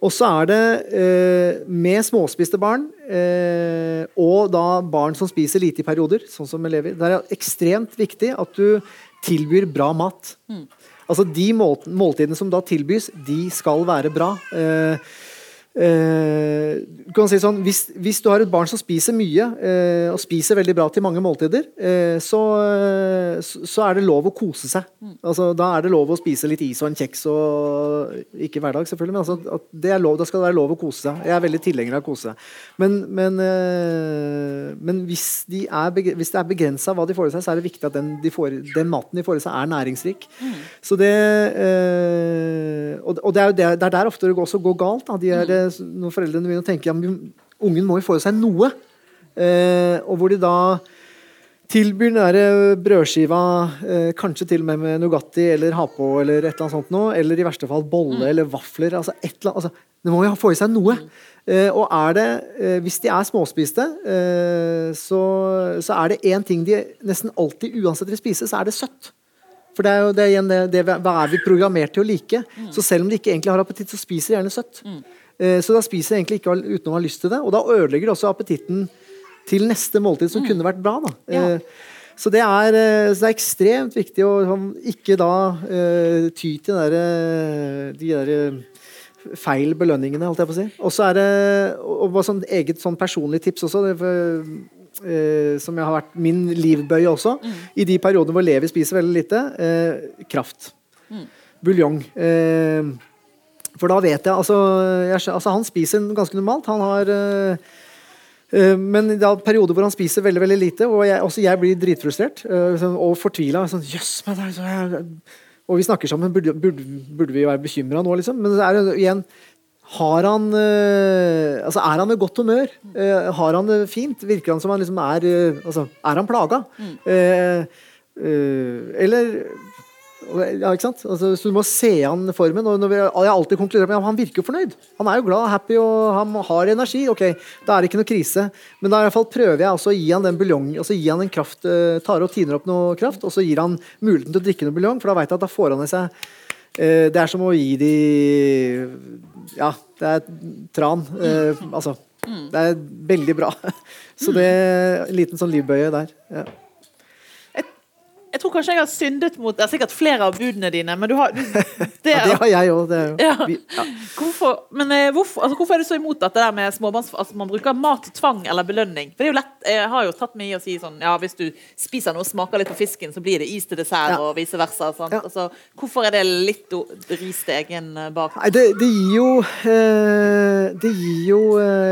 Og så er det eh, med småspiste barn, eh, og da barn som spiser lite i perioder, sånn som elever, det er ekstremt viktig at du tilbyr bra mat. Altså De måltidene som da tilbys, de skal være bra. Eh, eh, du kan si sånn, hvis, hvis du har et barn som spiser mye, eh, og spiser veldig bra til mange måltider, eh, så, eh, så er det lov å kose seg. Altså, da er det lov å spise litt is og en kjeks, og ikke hverdag, selvfølgelig, men altså, det er lov, da skal det være lov å kose seg. Jeg er veldig tilhenger av å kose seg. Men, men, eh, men hvis, de er, hvis det er begrensa hva de får i seg, så er det viktig at den, de får, den maten de får i seg, er næringsrik. Så det eh, og, og det er jo det, det er der ofte det også går galt. Da. De er, eh, Når foreldrene begynner å tenke ja, ungen må jo få i seg noe. Eh, og hvor de da tilbyr den der brødskiva, eh, kanskje til og med med Nugatti eller ha på eller et eller annet sånt noe, eller i verste fall bolle eller vafler. altså et eller annet, altså, Det må jo få i seg noe. Eh, og er det, hvis de er småspiste, eh, så, så er det én ting de nesten alltid uansett vil spise, så er det søtt. For det er jo det igjen det, det, hva er vi programmert til å like? Så selv om de ikke egentlig har appetitt, så spiser de gjerne søtt. Eh, Så da spiser jeg egentlig ikke uten å ha lyst til det, og da ødelegger det også appetitten til neste måltid, som kunne vært bra. da. Ja. Eh, Så det, er, eh, så det er ekstremt viktig å sånn, ikke da uh, ty til der, eh, de der eh, feil belønningene, holdt jeg på å si. Og så er det og bare sånn eget sånn personlig tips også. Det, eh, som jeg har vært min livbøye også. I de periodene hvor Levi spiser veldig lite. uh, kraft. Buljong. Eh, for da vet jeg altså, jeg altså Han spiser ganske normalt. Han har øh, men det er perioder hvor han spiser veldig veldig lite, og jeg, også jeg blir dritfrustrert sånn, og fortvila. Sånn, yes, men det jeg, Og vi snakker sammen, burde, burde, burde vi være bekymra nå, liksom? Men så er det igjen har han altså Er han i godt humør? Har han det fint? Virker han som han liksom er altså, Er han plaga? Eh, eller ja, ikke sant? Altså, så du må se an formen. og når vi, Jeg har alltid konkludert med at han virker jo fornøyd. Han er jo glad happy og han har energi. Ok, da er det ikke noe krise. Men da i hvert fall prøver jeg også å gi han den buljong, altså gi han en kraft, uh, tar og tiner opp noe kraft, og så gir han muligheten til å drikke noe buljong, for da vet jeg at da får han i seg uh, Det er som å gi de Ja, det er tran. Uh, altså. Det er veldig bra. Så det er en liten sånn livbøye der. ja. Jeg tror kanskje jeg har syndet mot Det er sikkert flere av budene dine, men du har du, det, ja, det har jeg òg. Ja. Ja. Hvorfor, men eh, hvorfor, altså, hvorfor, er du så imot dette der med småbarns... Altså, man bruker mat, tvang eller belønning? For det er jo lett, Jeg har jo tatt meg i å si sånn Ja, hvis du spiser noe og smaker litt på fisken, så blir det is til dessert, og vice versa. Altså, hvorfor er det litt ris til egen eh, bak? Nei, det, det, gir jo eh, Det gir jo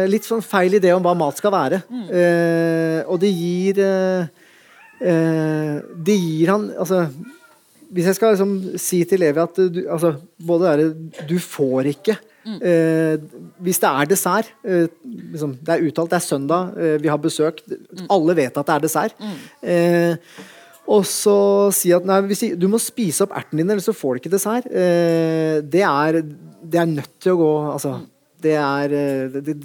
litt sånn feil idé om hva mat skal være. Mm. Eh, og det gir det gir han altså, Hvis jeg skal liksom, si til Levi at du, altså, både er det, du får ikke mm. eh, Hvis det er dessert eh, liksom, Det er uttalt, det er søndag, eh, vi har besøk. Mm. Alle vet at det er dessert. Mm. Eh, og så si at nei, hvis du må spise opp ertene dine, eller så får du ikke dessert. Eh, det, er, det er nødt til å gå Altså, mm. det er det, det,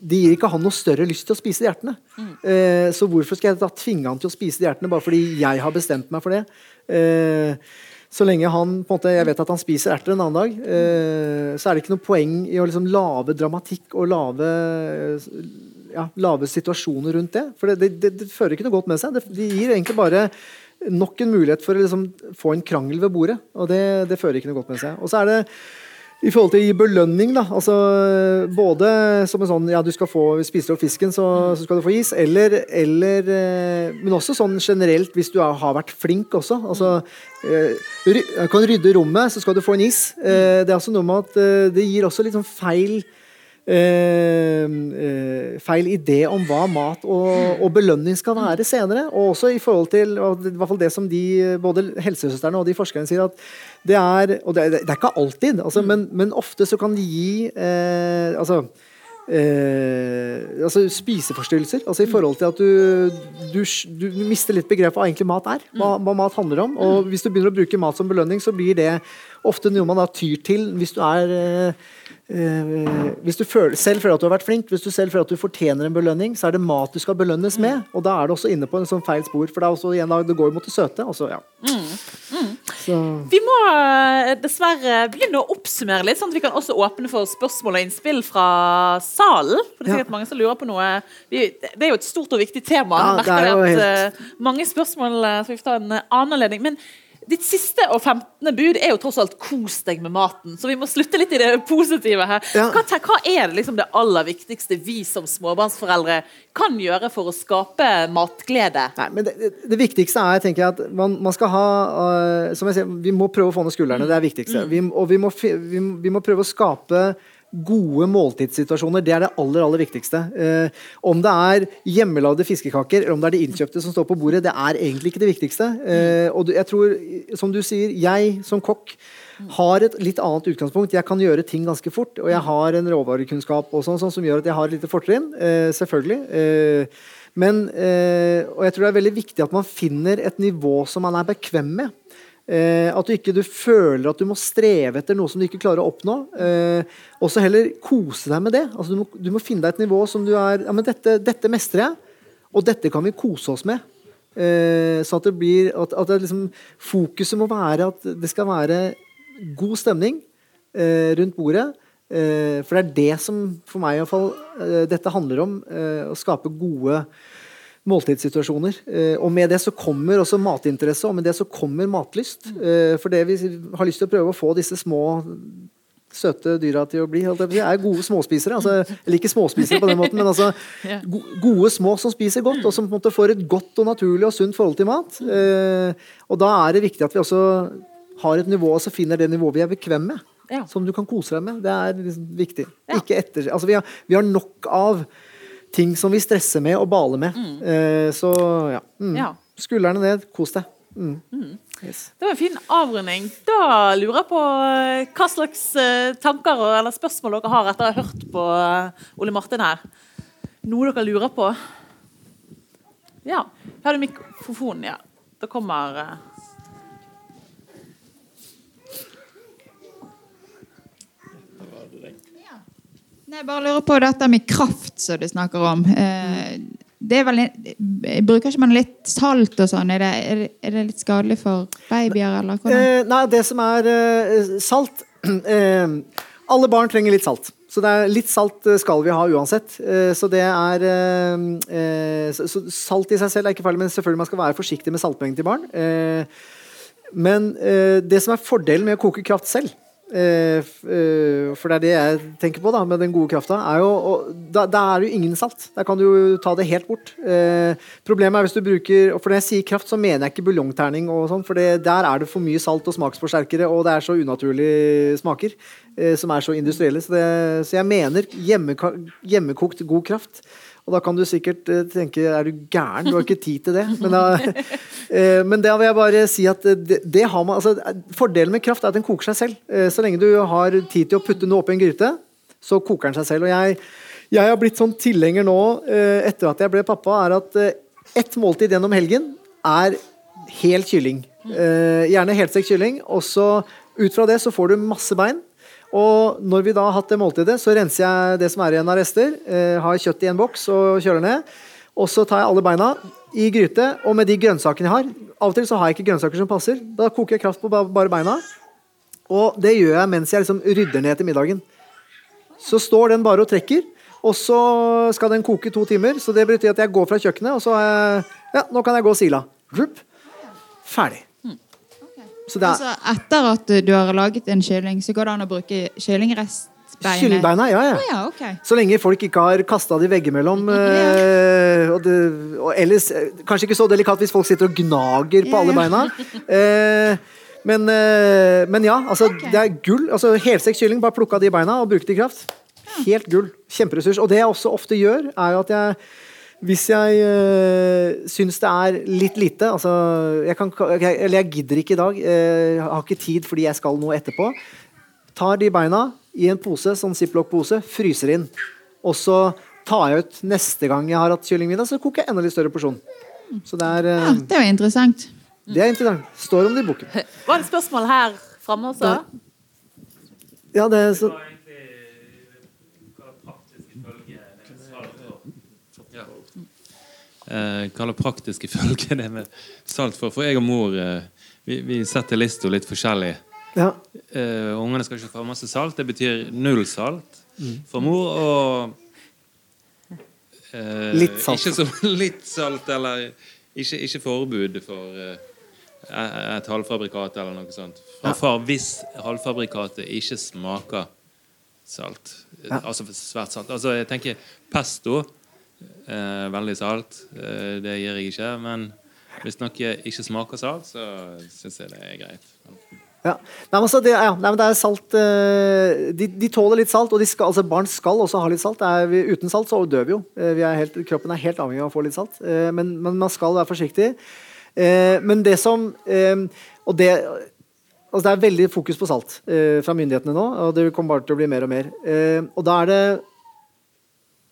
det gir ikke han noe større lyst til å spise de hjertene. Mm. Eh, så hvorfor skal jeg da tvinge han til å spise de hjertene bare fordi jeg har bestemt meg for det? Eh, så lenge han på en måte, jeg vet at han spiser erter en annen dag, eh, så er det ikke noe poeng i å liksom lage dramatikk og lage, ja, lave situasjoner rundt det. For det, det, det, fører ikke noe godt med seg. Det, de gir egentlig bare nok en mulighet for å liksom få en krangel ved bordet. Og det, det fører ikke noe godt med seg. Og så er det i forhold til å gi belønning, da. Altså, både som en sånn ja, du skal få spiser opp fisken, så, så, skal du få is. Eller, eller eh, Men også sånn generelt, hvis du har vært flink også. Altså, du kan rydde rommet, så skal du få en is. Eh, det er også noe med at eh, det gir også litt sånn feil Uh, uh, feil idé om hva mat og, og, belønning skal være senere. Og også i forhold til i hvert fall det som de, både helsesøstrene og de forskerne sier, at det er Og det, det er ikke alltid, altså, men, men, ofte så kan de gi eh, altså, altså spiseforstyrrelser. Altså i forhold til at du, du, du mister litt begrep hva egentlig mat er. Hva, hva, mat handler om. Og hvis du begynner å bruke mat som belønning, så blir det ofte noe man da tyr til hvis du er Uh, hvis du føler, selv føler at du har vært flink, hvis du selv føler at du fortjener en belønning, så er det mat du skal belønnes mm. med. Og da er du også inne på en sånn feil spor. For det, også, igjen, det går jo mot det søte. Også, ja. mm. Mm. Vi må uh, dessverre begynne å oppsummere litt, sånn at vi kan også åpne for spørsmål og innspill fra salen. For det er sikkert ja. mange som lurer på noe. Det er jo et stort og viktig tema. Ja, det er jo helt... uh, mange spørsmål, så vi får ta en annen anledning. Men Ditt siste og femtende bud er jo tross alt 'kos deg med maten', så vi må slutte litt i det positive her. Ja. Hva, hva, er det, liksom det aller viktigste vi som småbarnsforeldre kan gjøre for å skape matglede? Nei, men det, det, det viktigste er tenker jeg, at man, man skal ha uh, som jeg sier, Vi må prøve å få ned skuldrene, det er det viktigste. Mm. Vi, og vi må, vi, vi må prøve å skape gode måltidssituasjoner. Det er det aller aller viktigste. Eh, om det er hjemmelagde fiskekaker eller om det er de innkjøpte som står på bordet, det er egentlig ikke det viktigste. Eh, og jeg tror, som du sier, jeg som kokk har et litt annet utgangspunkt. Jeg kan gjøre ting ganske fort, og jeg har en råvarekunnskap og sånn, sånn som gjør at jeg har et lite fortrinn. Eh, selvfølgelig. Eh, men, eh, og jeg tror det er veldig viktig at man finner et nivå som man er bekvem med. Eh, at du ikke du føler at du må streve etter noe som du ikke klarer å oppnå. Eh, også heller kose deg med det. Altså, du, må, du, må, finne deg et nivå som du er ja, men dette, dette mestrer jeg, og dette kan vi kose oss med. Eh, så at det blir at, at det liksom, Fokuset må være at det skal være god stemning eh, rundt bordet. Eh, for det er det som for meg i hvert fall eh, dette handler om. å skape gode måltidssituasjoner. Eh, og med det så kommer også matinteresse, og med det så kommer matlyst. Eh, for det vi har lyst til å prøve å få disse små søte dyra til å bli. Jeg er gode småspisere. Altså, eller ikke småspisere på den måten, men altså gode små som spiser godt, og som på en måte får et godt og naturlig og sunt forhold til mat. Eh, og da er det viktig at vi også har et nivå, og så finner det nivået vi er bekvemme med. Som du kan kose deg med. Det er liksom viktig. Ikke etter, altså vi har, vi har nok av ting som vi stresser med og baler med. Mm. Eh, så ja. Mm. ja. Skuldrene ned, kos deg. Mm. mm. Yes. Det var en fin avrunding. Da lurer jeg på eh, hva slags uh, tanker eller spørsmål dere har etter å ha hørt på Ole Martin her. Noe dere lurer på? Ja. Her du mikrofonen? Ja. Da kommer Nei, bare lurer på dette med kraft som du snakker om. Eh, det er vel, bruker ikke man litt salt og sånn? Er er, det, litt skadelig for babyer, eller hvordan? Eh, nei, det som er eh, salt Alle barn trenger litt salt. Så det er litt salt skal vi ha uansett. Så det er så, Salt i seg selv er ikke farlig, men selvfølgelig man skal være forsiktig med saltmengden til barn. Men det som er fordelen med å koke kraft selv, for det er det jeg tenker på da, med den gode krafta. Da, da, er det jo ingen salt. Der kan du jo ta det helt bort. Eh, problemet er hvis du bruker For når jeg sier kraft, så mener jeg ikke buljongterning. og sånn, For det, der er det for mye salt og smaksforsterkere, og det er så unaturlige smaker. som er så industrielle. Så, det, så jeg mener hjemmekokt god kraft. Og da kan du sikkert uh, tenke er du gæren, du har ikke tid til det. Men da, uh, men da vil jeg bare si at det, det har man, altså, fordelen med kraft er at den koker seg selv. Så lenge du har tid til å putte noe oppi en gryte, så koker den seg selv. Og jeg, jeg har blitt sånn tilhenger nå, etter at jeg ble pappa, er at ett måltid gjennom helgen er hel kylling. gjerne helstekt kylling. Og så ut fra det så får du masse bein. Og når vi da har hatt det måltidet, så renser jeg det som er igjen av rester. Eh, har kjøtt i en boks og kjøler ned. Og så tar jeg alle beina i gryte, og med de grønnsakene jeg har Av og til så har jeg ikke grønnsaker som passer. Da koker jeg kraft på bare beina. Og det gjør jeg mens jeg liksom rydder ned til middagen. Så står den bare og trekker, og så skal den koke to timer. Så det betyr at jeg går fra kjøkkenet, og så jeg, Ja, nå kan jeg gå og sila. Ferdig. Er... Altså, etter at du har laget en kylling, så går det an å bruke kyllingrestbeinet? Kyllingbeina, ja, ja. Oh, ja okay. Så lenge folk ikke har kasta det veggimellom. øh, og, det, og ellers eh, Kanskje ikke så delikat hvis folk sitter og gnager på alle beina. Uh, men, men, ja, altså, okay. det er gull. Altså, Helstekt kylling, bare plukk av de beina og bruk det i kraft. Helt gull. Kjemperessurs. Og det jeg også ofte gjør, er at jeg hvis jeg øh, syns det er litt lite altså, jeg kan, Eller jeg gidder ikke i dag. Øh, jeg har ikke tid fordi jeg skal noe etterpå. Tar de beina i en pose, sånn ziplock-pose, fryser inn. Og så tar jeg ut neste gang jeg har hatt kyllingmiddag, så koker jeg enda litt større porsjon. Så det er øh, ja, Det er jo interessant. Det er interessant. Står om det i boken. Var det spørsmål her framme også? Ja, det er så eh, hva praktiske følger det med salt for. For jeg og mor eh, vi, vi, setter lista litt forskjellig. Ja. Eh, ungene skal ikke få masse salt. Det betyr null salt mm. for mor. Og eh, litt salt. Ikke så litt salt, eller ikke, ikke forbud for eh, et halvfabrikat eller noe sånt. Fra far hvis halvfabrikatet ikke smaker salt. Ja. Altså svært salt. Altså jeg tenker pesto Eh, veldig salt. Eh, det gir jeg ikke. Men hvis noe ikke smaker salt, så syns jeg det er greit. Ja. Nei, altså det, ja. Nei, det, er salt eh, de, de, tåler litt salt, og skal, altså barn skal også ha litt salt. Er, uten salt så dør vi jo. Eh, vi er helt, kroppen er helt avhengig av å få litt salt. Eh, men, men, man skal være forsiktig. Men det som Og det altså det er veldig fokus på salt fra myndighetene nå, og det kommer bare til å bli mer og mer. og da er det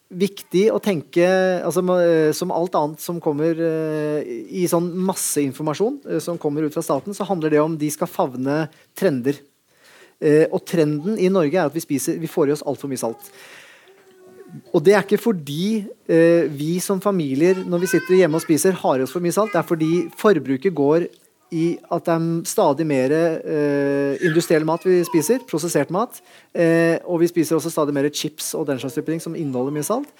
viktig å tenke altså, eh, Som alt annet som kommer uh, i sånn masseinformasjon uh, som kommer ut fra staten, så handler det om de skal favne trender. Og trenden i Norge er at vi, spiser, vi får i oss altfor mye salt. Og det er ikke fordi vi som familier når vi sitter hjemme og spiser, har i oss for mye salt. Det er fordi forbruket går i at det er stadig mer eh, industriell mat vi spiser. Prosessert mat. Eh, og vi spiser også stadig mer chips og den slags type ting som inneholder mye salt.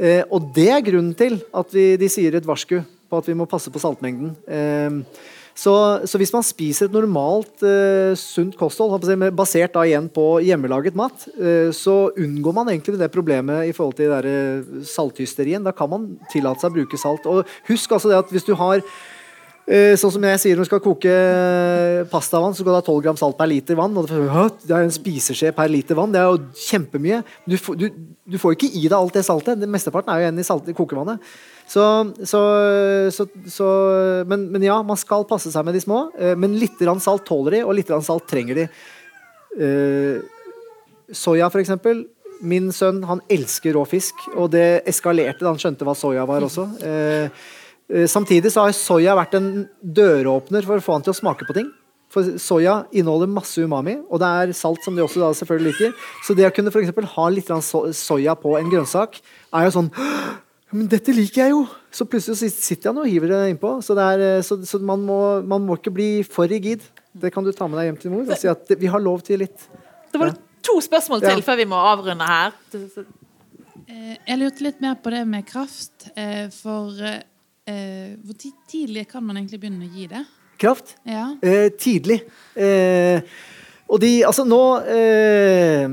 Eh, og det er grunnen til at vi, de sier et varsku på at vi må passe på saltmengden. Eh, så, så, hvis man spiser et normalt eh, sunt kosthold, basert da igjen på hjemmelaget mat, eh, så unngår man egentlig det problemet i forhold til salthysterien. Da kan man tillate seg å bruke salt. Og husk altså det at hvis du har sånn som jeg sier når du skal koke pastavann, så går det 12 gram salt per liter vann. Og det er en spiseskje per liter vann. Det er jo kjempemye. Du, du, du får ikke i deg alt det saltet. Det Mesteparten er jo igjen i, salt, i kokevannet. Så, så, så, men, men, ja, man skal passe seg med de små. Eh, men litt salt tåler de, og litt salt trenger de. Soya, for eksempel. Min sønn han elsker rå fisk, og det eskalerte da han skjønte hva soya var også. Eh, samtidig så har soya vært en døråpner for å få han til å smake på ting. For soya inneholder masse umami, og det er salt som de også da selvfølgelig liker. Så det å kunne for eksempel ha litt soya på en grønnsak, er jo sånn Men dette liker jeg jo! Så plutselig sitter han og hiver det innpå. Så, det er, eh, så, så man, må, man må ikke bli for rigid. Det kan du ta med deg hjem til mor og si at det- vi har lov til litt. Det var to spørsmål til Ja. før vi må avrunde her. Eh, Jeg lurte litt mer på det med kraft. eh, For eh, hvor tidlig kan man egentlig begynne å gi det? Kraft. Ja. Eh, tidlig. Eh, og de Altså, nå eh,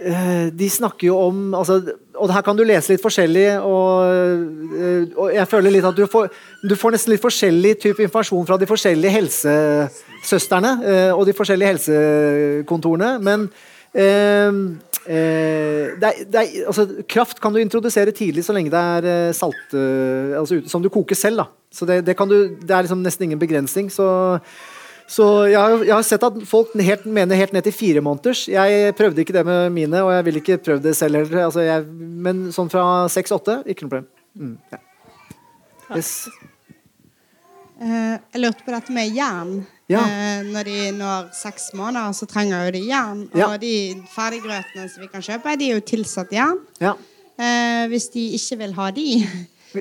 eh, De snakker jo om altså, Og her kan du lese litt forskjellig, og, eh, og jeg føler litt at du får, du får nesten litt forskjellig type informasjon fra de forskjellige helsesøstrene og de forskjellige helsekontorene, men eh, det er, det er, altså, kraft kan du introdusere tidlig så lenge det er eh, salt eh, altså, Som du koker selv. da Så det, det, kan du, det er liksom nesten ingen begrensning. Så så jeg har, jeg har sett at folk helt, mener helt ned til fire måneders. Jeg prøvde ikke det med mine, og jeg ville ikke prøvd det selv heller. Altså men sånn fra seks-åtte, ikke noe problem. Mm, ja. yes. Eh, jeg lurte på dette med jern. Ja. Eh, når de når seks måneder, så trenger jo de jern. Ja. Og de ferdiggrøtene som vi kan kjøpe, de er jo tilsatt jern. Ja. Eh, hvis de ikke vil ha de,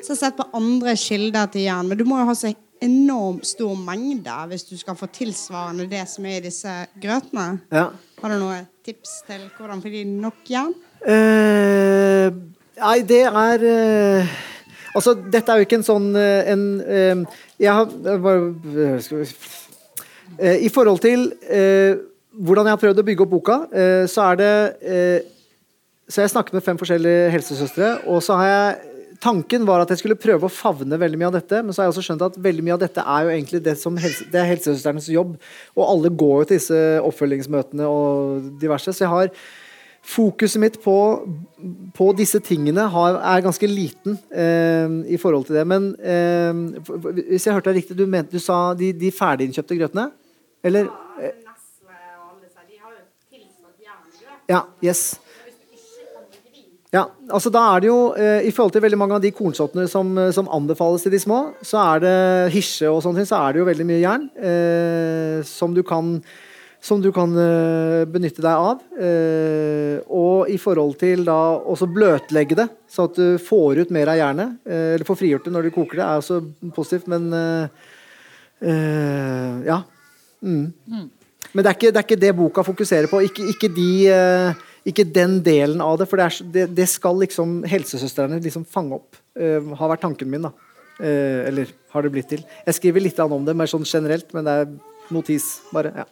så sett på andre kilder til jern. Men du må jo ha så enormt stor mengde hvis du skal få tilsvarende det som er i disse grøtene. ja. Har du noen tips til hvordan får de nok jern? Eh, nei, det er eh, Altså, dette er jo ikke en sånn eh, en eh, Jeg har bare eh, I forhold til hvordan jeg har prøvd å bygge opp boka, så er det Så jeg snakket med fem forskjellige helsesøstre, og så har jeg Tanken var at jeg skulle prøve å favne veldig mye av dette, men så har jeg også skjønt at veldig mye av dette er jo egentlig det som helse, det er helsesøsternes jobb. Og alle går jo til disse oppfølgingsmøtene og diverse. Så jeg har fokuset mitt på, på disse tingene har, er ganske liten eh, i forhold til det. Men eh, hvis jeg hørte deg riktig, du, mente, du sa de, de ferdiginnkjøpte grøtene? Eller? jerngrøt. Ja, yes. Ja, altså da er det jo, eh, I forhold til veldig mange av de kornsortene som, eh, som anbefales til de små, så er det hisje og sånne ting, så er det jo veldig mye jern eh, som du kan, som du kan eh, benytte deg av. Eh, og i forhold til da også bløtlegge det, så at du får ut mer av jernet, eh, eller får frigjort det når du koker det, er også positivt, men ja. Mm. Men det er, ikke, det er ikke det boka fokuserer på. Ikke, ikke, de, ikke den delen av det. For det, er, det, det skal liksom helsesøstrene liksom fange opp. Uh, har vært tanken min, da. Uh, eller har det blitt til. Jeg skriver litt om det mer sånn generelt, men det er notis, bare. ja.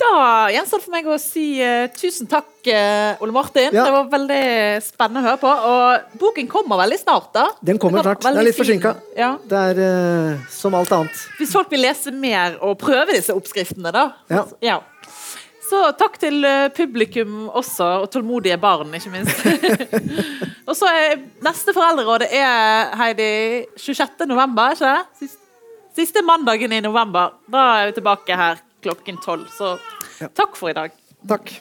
Da gjenstår det for meg å si uh, tusen takk, uh, Ole Martin. Ja. Det var veldig spennende å høre på. Og boken kommer veldig snart, da. Den kommer snart. Den er litt forsinka. Ja. Det er uh, som alt annet. Hvis folk vil lese mer og prøve disse oppskriftene, da. Ja. Så takk til publikum også, og tålmodige barn, ikke minst. og så er neste foreldreråd er Heidi 26. november, ikke det? Siste, mandagen i november. Da er vi tilbake her klokken tolv. Så takk for i dag. Takk.